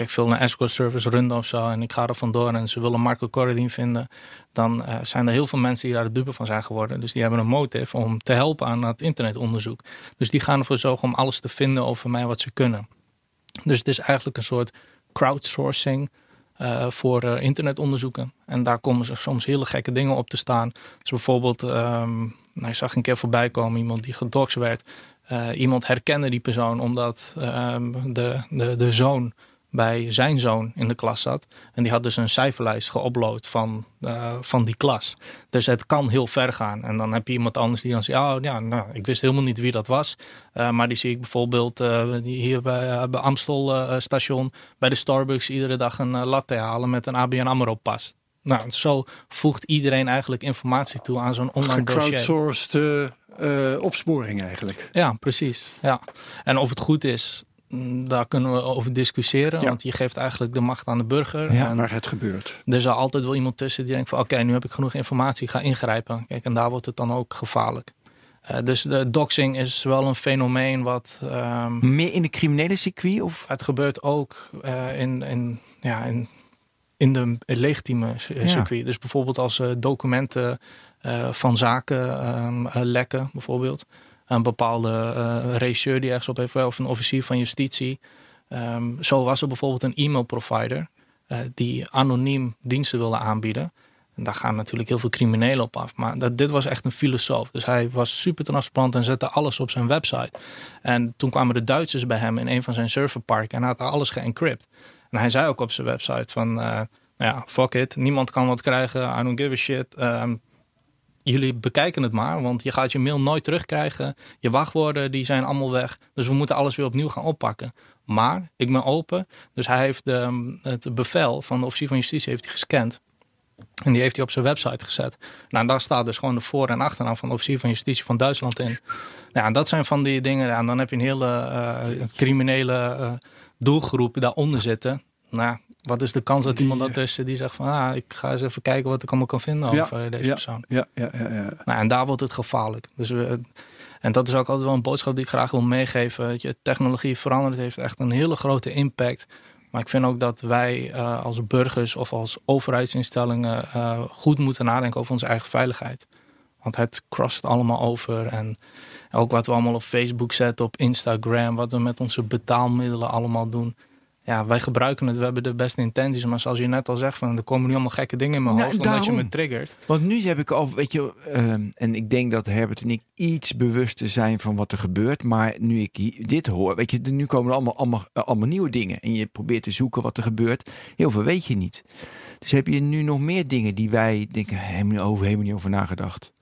ik veel, een escort service runnen of zo en ik ga er vandoor en ze willen Marco Corradin vinden, dan eh, zijn er heel veel mensen die daar de dupe van zijn geworden. Dus die hebben een motive om te helpen aan het internetonderzoek. Dus die gaan ervoor zorgen om alles te vinden over mij wat ze kunnen. Dus het is eigenlijk een soort crowdsourcing eh, voor eh, internetonderzoeken. En daar komen ze soms hele gekke dingen op te staan. Dus bijvoorbeeld, ehm, nou, ik zag een keer voorbij komen iemand die gedoxt werd. Iemand herkende die persoon omdat ehm, de, de, de zoon bij zijn zoon in de klas zat. En die had dus een cijferlijst geüpload van, eh, van die klas. Dus het kan heel ver gaan. En dan heb je iemand anders die dan zegt... Oh, ja, nou, ik wist helemaal niet wie dat was. Eh, maar die zie ik bijvoorbeeld eh, hier bij, bij Amstel station... bij de Starbucks iedere dag een latte halen met een ABN AMRO pas. Nou, zo voegt iedereen eigenlijk informatie toe aan zo'n online dossier. Gecrowdsourced eh, opsporing eigenlijk. Ja, precies. Ja. En of het goed is, daar kunnen we over discussiëren. Ja. Want je geeft eigenlijk de macht aan de burger. Ja, en Waar het gebeurt. er zal altijd wel iemand tussen die denkt van... oké, nu heb ik genoeg informatie, ik ga ingrijpen. Kijk, en daar wordt het dan ook gevaarlijk. Eh, dus de doxing is wel een fenomeen wat... ehm, Meer in de criminele circuit? Of? het gebeurt ook eh, in, in, ja, in, in de legitieme Ja. circuit. Dus bijvoorbeeld als eh, documenten eh, van zaken ehm, eh, lekken, bijvoorbeeld. Een bepaalde eh regisseur die ergens op heeft, of een officier van justitie. Ehm, zo was er bijvoorbeeld een e-mail provider eh, die anoniem diensten wilde aanbieden. En daar gaan natuurlijk heel veel criminelen op af. Maar dat, dit was echt een filosoof. Dus hij was super transparant en zette alles op zijn website. En toen kwamen de Duitsers bij hem in een van zijn serverparken en hij had alles geëncrypt. En hij zei ook op zijn website van, eh, nou ja, fuck it. Niemand kan wat krijgen. I don't give a shit. Ehm, jullie bekijken het maar, want je gaat je mail nooit terugkrijgen. Je wachtwoorden die zijn allemaal weg. Dus we moeten alles weer opnieuw gaan oppakken. Maar ik ben open. Dus hij heeft ehm, het bevel van de officier van justitie heeft hij gescand. En die heeft hij op zijn website gezet. Nou, daar staat dus gewoon de voor- en achternaam van de officier van justitie van Duitsland in. Nou, en dat zijn van die dingen. En dan heb je een hele eh, criminele eh, doelgroep daaronder zitten. Nou, wat is de kans dat iemand daartussen die zegt van... Ah, ik ga eens even kijken wat ik allemaal kan vinden Ja, over deze ja. persoon. Ja, ja, ja, ja. Nou, en daar wordt het gevaarlijk. Dus we, en dat is ook altijd wel een boodschap die ik graag wil meegeven. Weet je, technologie verandert, heeft echt een hele grote impact. Maar ik vind ook dat wij eh, als burgers of als overheidsinstellingen eh, goed moeten nadenken over onze eigen veiligheid. Want het crosst allemaal over. En ook wat we allemaal op Facebook zetten, op Instagram, wat we met onze betaalmiddelen allemaal doen. Ja, wij gebruiken het, we hebben de beste intenties. Maar zoals je net al zegt, van, er komen nu allemaal gekke dingen in mijn Nou, hoofd. Omdat je me triggert. Want nu heb ik al, weet je, ehm, en ik denk dat Herbert en ik iets bewuster zijn van wat er gebeurt. Maar nu ik hier- dit hoor, weet je, nu komen er allemaal, allemaal, eh, allemaal nieuwe dingen. En je probeert te zoeken wat er gebeurt. Heel veel weet je niet. Dus heb je nu nog meer dingen die wij denken, helemaal niet over, helemaal niet over nagedacht.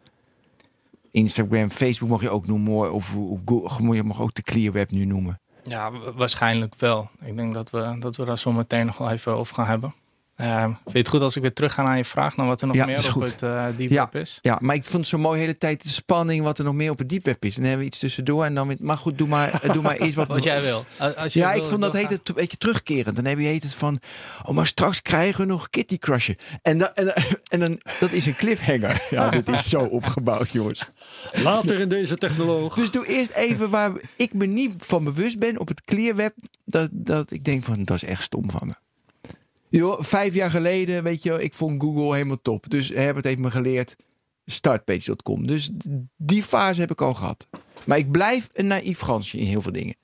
Instagram, Facebook mag je ook noemen, of, of Google, je mag ook de Clear Web nu noemen. Ja, wa- waarschijnlijk wel. Ik denk dat we, dat we daar zo meteen nog wel even over gaan hebben. Eh, vind je het goed als ik weer terug ga naar je vraag, naar wat er nog Ja, meer op het eh deep Ja. web is? Ja, maar ik vond het zo mooi de hele tijd de spanning wat er nog meer op het diepweb is. En dan hebben we iets tussendoor en dan maar goed, doe maar, eh, doe maar eerst wat. Wat jij wil. Als- je Ja, wil ik vond dat heet het een beetje terugkerend. Dan heb je heet het van, oh, maar straks krijgen we nog Kitty Crushen. En, dan, en, dan- en dan, dat is een cliffhanger. Ja, dit is zo opgebouwd, jongens. Later in deze technoloog. Dus doe eerst even waar ik me niet van bewust ben op het clearweb. Dat, dat ik denk van, dat is echt stom van me. Vijf jaar geleden, weet je, ik vond Google helemaal top. Dus Herbert heeft me geleerd startpage.com. Dus die fase heb ik al gehad. Maar ik blijf een naïef Fransje in heel veel dingen.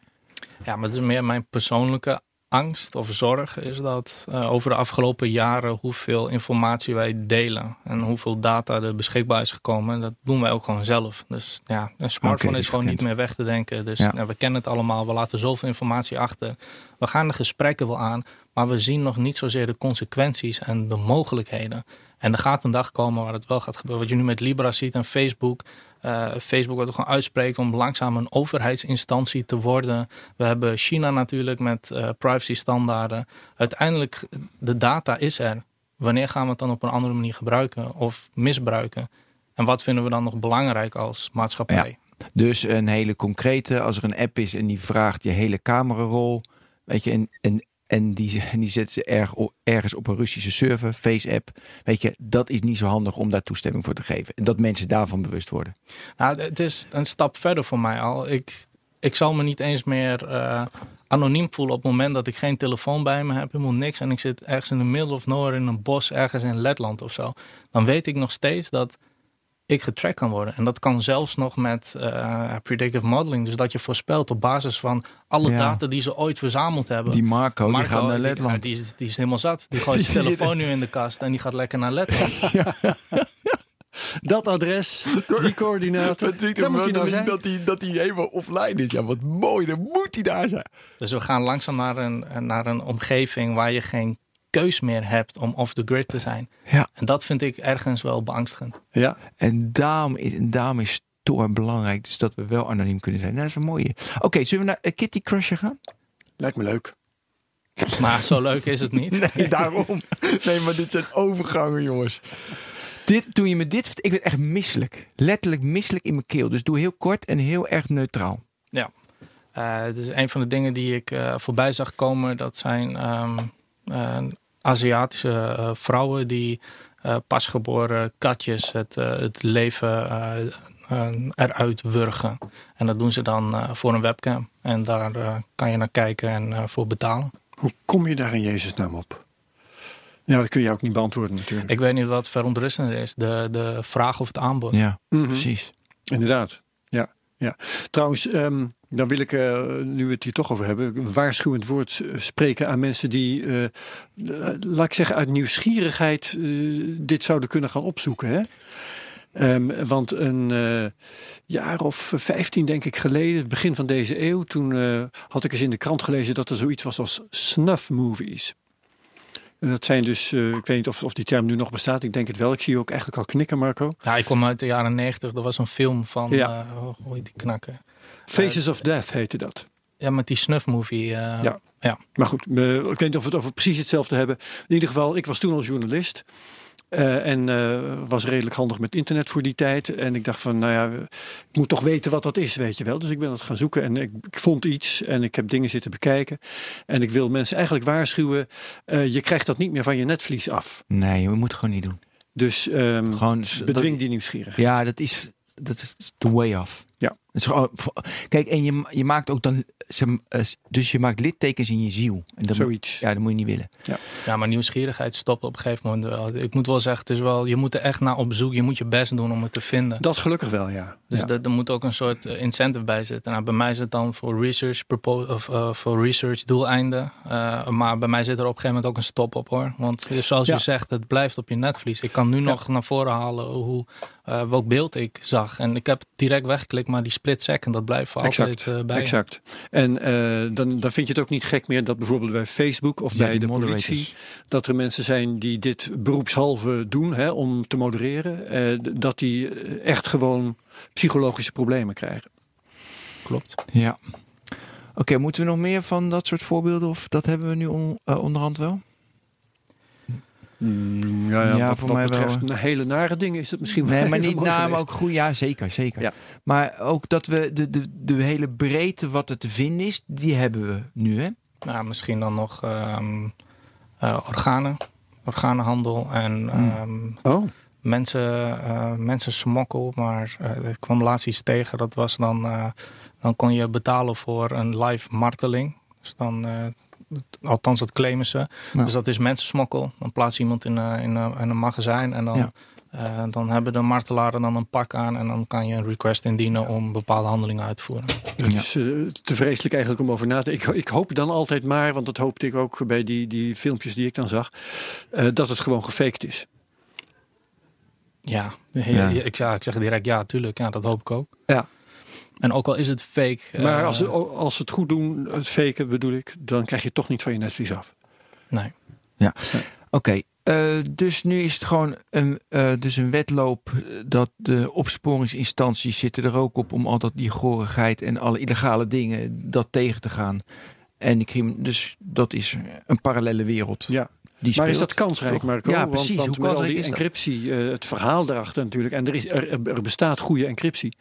Ja, maar het is meer mijn persoonlijke angst of zorg is dat eh, over de afgelopen jaren hoeveel informatie wij delen en hoeveel data er beschikbaar is gekomen. En dat doen wij ook gewoon zelf. Dus ja, een smartphone is gewoon niet meer weg te denken. Dus Ja. we kennen het allemaal. We laten zoveel informatie achter. We gaan de gesprekken wel aan, maar we zien nog niet zozeer de consequenties en de mogelijkheden. En er gaat een dag komen waar het wel gaat gebeuren. Wat je nu met Libra ziet en Facebook. Eh, Facebook wat gewoon uitspreekt om langzaam een overheidsinstantie te worden. We hebben China natuurlijk met eh privacy standaarden. Uiteindelijk, de data is er. Wanneer gaan we het dan op een andere manier gebruiken of misbruiken? En wat vinden we dan nog belangrijk als maatschappij? Dus een hele concrete, als er een app is en die vraagt je hele camerarol, weet je, en, en, en die, en die zet ze erg, ergens op een Russische server, Face-app, weet je, dat is niet zo handig om daar toestemming voor te geven. En dat mensen daarvan bewust worden. Nou, het is een stap verder voor mij al. Ik, ik zal me niet eens meer eh, anoniem voelen op het moment dat ik geen telefoon bij me heb, helemaal niks. En ik zit ergens in de middle of nowhere in een bos, ergens in Letland of zo. Dan weet ik nog steeds dat ik getracked kan worden. En dat kan zelfs nog met eh, predictive modeling. Dus dat je voorspelt op basis van alle Ja. data die ze ooit verzameld hebben. Die Marco, die gaat naar Letland. Die, is, die is helemaal zat. Die gooit zijn telefoon nu in de kast en die gaat lekker naar Letland. Dat adres, die coördinaten. Daar moet hij nou zijn. Dat hij, dat hij helemaal offline is. Ja, wat mooi, dan moet hij daar zijn. Dus we gaan langzaam naar een, naar een omgeving waar je geen keus meer hebt om off the grid te zijn. Ja. En dat vind ik ergens wel beangstigend. Ja, En daarom is, en daarom is Tor belangrijk, dus dat we wel anoniem kunnen zijn. Nou, dat is een mooie. Oké, zullen we naar eh, Kitty Crusher gaan? lijkt me leuk. Maar zo leuk is het niet. Nee, daarom. Nee, maar dit zijn overgangen, jongens. Dit, toen je me dit... Ik werd echt misselijk. Letterlijk misselijk in mijn keel. Dus doe heel kort en heel erg neutraal. Eh, het is een van de dingen die ik eh, voorbij zag komen. Dat zijn ehm, eh, Aziatische eh, vrouwen die eh, pasgeboren katjes het, eh, het leven eruit wurgen. En dat doen ze dan eh, voor een webcam. En daar eh, kan je naar kijken en eh, voor betalen. Hoe kom je daar in Jezus naam op? Ja, dat kun je ook niet beantwoorden natuurlijk. Ik weet niet wat verontrustender is. De, de vraag of het aanbod. Ja, Mhm. precies. Inderdaad. Ja. Trouwens, ehm, dan wil ik, eh, nu we het hier toch over hebben, een waarschuwend woord eh, spreken aan mensen die, eh, laat ik zeggen, uit nieuwsgierigheid dit zouden kunnen gaan opzoeken. Hè? Ehm, want een jaar of vijftien, denk ik, geleden, het begin van deze eeuw, toen had ik eens in de krant gelezen dat er zoiets was als snuff movies. En dat zijn dus, eh, ik weet niet of, of die term nu nog bestaat, ik denk het wel. Ik zie je ook eigenlijk al knikken, Marco. Ja, ik kom uit de jaren negentig. Er was een film van, Ja. eh, hoe heet die knakken? Faces of Death heette dat. Ja, met die snuff movie. eh, Ja. ja. Maar goed, eh, ik weet niet of we het over precies hetzelfde hebben. In ieder geval, ik was toen al journalist. Eh, en eh, was redelijk handig met internet voor die tijd. En ik dacht van, nou ja, ik moet toch weten wat dat is, weet je wel. Dus ik ben het gaan zoeken en ik, ik vond iets. En ik heb dingen zitten bekijken. En ik wil mensen eigenlijk waarschuwen. eh, je krijgt dat niet meer van je netvlies af. Nee, we moeten gewoon niet doen. Dus ehm, Gewoon, bedwing dat- die nieuwsgierigheid. Ja, dat is, dat is the way off. Ja. Het is gewoon, kijk, en je, je maakt ook dan, eh, dus je maakt littekens in je ziel. En dat moet, Zoiets. ja, dat moet je niet willen. Ja, maar nieuwsgierigheid stopt op een gegeven moment wel. Ik moet wel zeggen, het is wel, je moet er echt naar op zoek. Je moet je best doen om het te vinden. Dat gelukkig wel, ja. Dus ja. er, er moet ook een soort eh, incentive bij zitten. Nou, bij mij is het dan voor research, of, eh, voor research doeleinden. Eh, maar bij mij zit er op een gegeven moment ook een stop op hoor. Want zoals Ja. u zegt, het blijft op je netvlies. Ik kan nu nog naar voren halen hoe, eh, welk beeld ik zag. En ik heb direct weggeklikt, maar die split second, dat blijft voor Exact, altijd eh, bij je. exact. En eh, dan, dan vind je het ook niet gek meer dat bijvoorbeeld bij Facebook of Ja, bij de moderators. politie dat er mensen zijn die dit beroepshalve doen hè, om te modereren, eh, dat die echt gewoon psychologische problemen krijgen. Klopt. Ja. Oké, moeten we nog meer van dat soort voorbeelden? Of dat hebben we nu on, uh, onderhand wel? Mm, ja, ja, Ja, wat, voor wat mij wel, betreft een hele nare dingen is het misschien wel Nee, maar niet naam, ook goed. Ja, zeker, zeker. Ja. Maar ook dat we de, de, de hele breedte wat er te vinden is, die hebben we nu, hè? Nou, misschien dan nog ehm, eh, organen, organenhandel en Hmm. ehm, Oh, mensen, eh, mensen smokkel. Maar eh, ik kwam laatst iets tegen, dat was dan, eh, dan kon je betalen voor een live marteling. Dus dan, eh, althans dat claimen ze. Ja. Dus dat is mensensmokkel. Dan plaats je iemand in, eh, in, eh, in een magazijn en dan... Ja. eh, dan hebben de martelaren dan een pak aan en dan kan je een request indienen om bepaalde handelingen uit te voeren. dat Ja. is te vreselijk eigenlijk om over na te ik, ik hoop dan altijd maar, want dat hoopte ik ook bij die, die filmpjes die ik dan zag, eh, dat het gewoon gefaked is. Ja, Ja. Ik, ja, ik zeg direct ja, tuurlijk. Ja, dat hoop ik ook. Ja. En ook al is het fake. Maar eh, als, ze- als ze het goed doen, het faken bedoel ik, dan krijg je toch niet van je netvlies af. Nee. Oké, eh, dus nu is het gewoon een, eh, dus een wedloop dat de opsporingsinstanties zitten er ook op om al dat die gorigheid en alle illegale dingen dat tegen te gaan. En die crime, dus dat is een parallele wereld. Ja. Die Maar is dat kansrijk? Marco? Ja, precies. Want, Hoe met al kansrijk die encryptie, eh, het verhaal erachter natuurlijk. En er, is, er, er bestaat goede encryptie.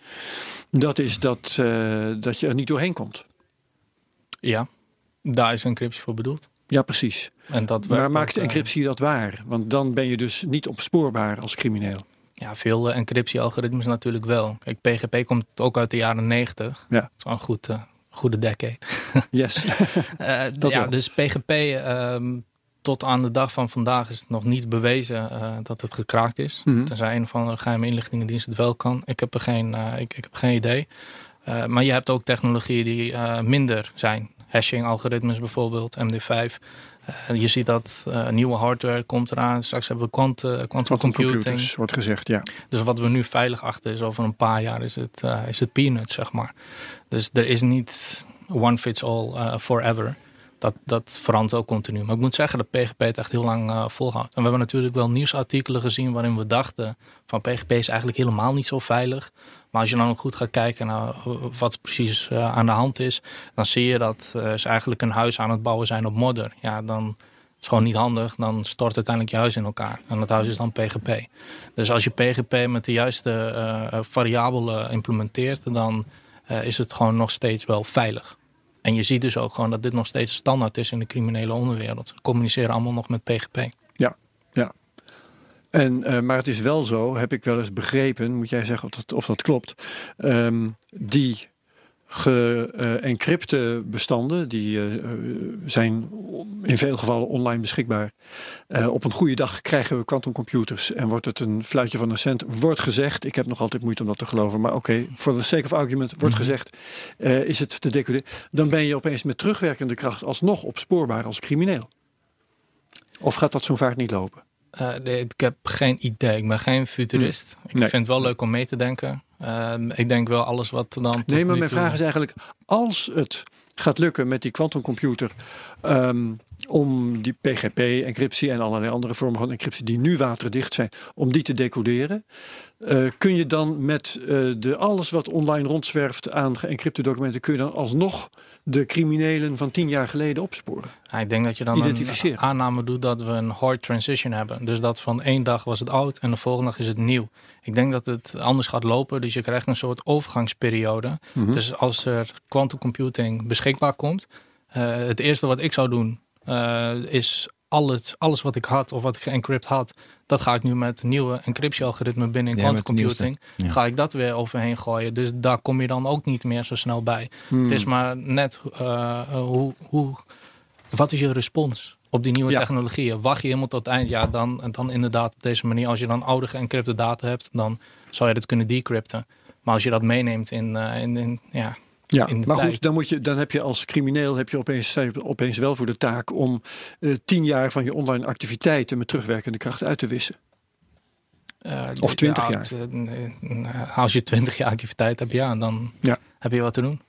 Dat is dat, eh, dat je er niet doorheen komt. Ja, daar is encryptie voor bedoeld. Ja, precies. En dat Maar maakt eh, encryptie dat waar? Want dan ben je dus niet opspoorbaar als crimineel. ja, veel encryptie-algoritmes natuurlijk wel. Kijk, PGP komt ook uit de jaren 90. Ja. Dat is wel een goed, eh, goede decade. Yes. Eh, Dat ja, wel. dus PGP ehm, tot aan de dag van vandaag is het nog niet bewezen eh, dat het gekraakt is. Mhm. Tenzij een van de geheime inlichtingendienst het wel kan. Ik heb er geen, eh, ik, ik heb geen idee. Eh, maar je hebt ook technologieën die minder zijn. Hashing-algoritmes bijvoorbeeld, MD5. Eh, je ziet dat nieuwe hardware komt eraan. Straks hebben we quant, quantum Quantum computing. computers wordt gezegd, ja. Dus wat we nu veilig achter is, over een paar jaar is het, is het peanuts, zeg maar. Dus er is niet one fits all forever. Dat, dat verandert ook continu. Maar ik moet zeggen dat PGP het echt heel lang eh, volhoudt. En we hebben natuurlijk wel nieuwsartikelen gezien waarin we dachten van PGP is eigenlijk helemaal niet zo veilig. Maar als je dan ook goed gaat kijken naar wat precies eh, aan de hand is, dan zie je dat eh, ze eigenlijk een huis aan het bouwen zijn op modder. Ja, dan is gewoon niet handig. Dan stort uiteindelijk je huis in elkaar. En dat huis is dan PGP. Dus als je PGP met de juiste eh, variabelen implementeert, dan eh, is het gewoon nog steeds wel veilig. En je ziet dus ook gewoon dat dit nog steeds standaard is in de criminele onderwereld. Ze communiceren allemaal nog met PGP. En, eh, maar het is wel zo, heb ik wel eens begrepen, moet jij zeggen of dat, of dat klopt. ehm, die ge-encrypte bestanden, die eh, zijn in veel gevallen online beschikbaar. Eh, op een goede dag krijgen we quantumcomputers en wordt het een fluitje van een cent. Wordt gezegd, ik heb nog altijd moeite om dat te geloven, maar oké, voor the sake of argument wordt gezegd, eh, is het te decoderen. Dan ben je opeens met terugwerkende kracht alsnog opspoorbaar als crimineel. Of gaat dat zo vaak niet lopen? Eh, nee, ik heb geen idee. Ik ben geen futurist. Ik Nee. vind het wel leuk om mee te denken. Ehm, ik denk wel alles wat dan. Nee, maar mijn toe- vraag is eigenlijk: als het gaat lukken met die quantumcomputer. ehm, om die PGP-encryptie en allerlei andere vormen van encryptie die nu waterdicht zijn, om die te decoderen. eh, kun je dan met eh, de, alles wat online rondzwerft aan geëncrypte documenten, kun je dan alsnog de criminelen van tien jaar geleden opsporen? Ja, ik denk dat je dan een aanname doet dat we een hard transition hebben. Dus dat van één dag was het oud en de volgende dag is het nieuw. Ik denk dat het anders gaat lopen. Dus je krijgt een soort overgangsperiode. Mhm. Dus als er quantum computing beschikbaar komt, eh, het eerste wat ik zou doen is alles, alles wat ik had of wat ik geëncrypt had, dat ga ik nu met nieuwe encryptie-algoritmen binnen in Ja, quantum computing, Ja. ga ik dat weer overheen gooien. Dus daar kom je dan ook niet meer zo snel bij. Hmm. Het is maar net eh, hoe, hoe, wat is je respons op die nieuwe Ja. technologieën? Wacht je helemaal tot het eind? Ja, dan, en dan inderdaad op deze manier. Als je dan oude geëncrypte data hebt, dan zou je dat kunnen decrypten. Maar als je dat meeneemt in, eh, in, in ja, Ja, maar goed, dan, moet je, dan heb je als crimineel heb je opeens, opeens wel voor de taak om eh, tien jaar van je online activiteiten met terugwerkende kracht uit te wissen. eh, Of 20 ja, jaar. eh, Als je 20 jaar activiteit hebt, ja, dan Ja. heb je wat te doen.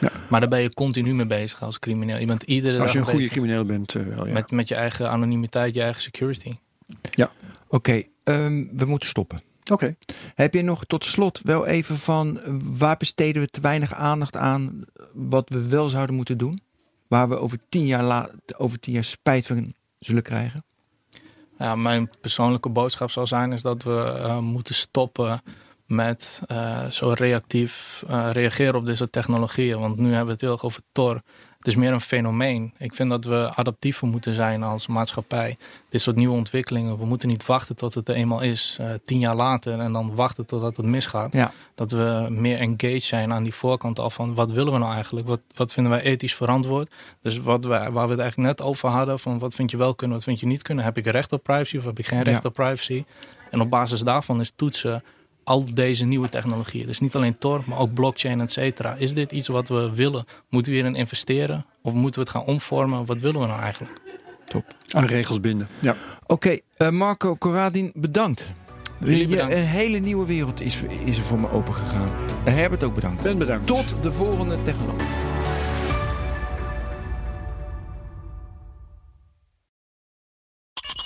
Ja. Maar daar ben je continu mee bezig als crimineel. Je bent iedere Als je een goede crimineel bent, eh, wel ja. met, met je eigen anonimiteit, je eigen security. Oké, ehm, we moeten stoppen. Oké. Heb je nog tot slot wel even van eh, waar besteden we te weinig aandacht aan wat we wel zouden moeten doen? Waar we over tien jaar, la over tien jaar spijt van zullen krijgen? Ja, mijn persoonlijke boodschap zou zijn is dat we uh, moeten stoppen met uh, zo reactief uh, reageren op deze technologieën. Want nu hebben we het heel erg over Tor. Het is meer een fenomeen. Ik vind dat we adaptiever moeten zijn als maatschappij. Dit soort nieuwe ontwikkelingen. We moeten niet wachten tot het er eenmaal is. Uh, tien jaar later en dan wachten totdat het misgaat. Ja. Dat we meer engaged zijn aan die voorkant af van wat willen we nou eigenlijk? Wat, wat vinden wij ethisch verantwoord? Dus wat we, waar we het eigenlijk net over hadden. Van wat vind je wel kunnen, wat vind je niet kunnen? Heb ik recht op privacy of heb ik geen recht Ja. op privacy? En op basis daarvan is toetsen al deze nieuwe technologieën. Dus niet alleen Tor, maar ook blockchain, et cetera. Is dit iets wat we willen? Moeten we hierin investeren? Of moeten we het gaan omvormen? Wat willen we nou eigenlijk? Aan regels binden. Ja. Oké, eh, Marco Corradin, bedankt. Jullie Je- bedankt. Een hele nieuwe wereld is, is er voor me open gegaan. Herbert ook bedankt. Ben bedankt. Tot de volgende technologie.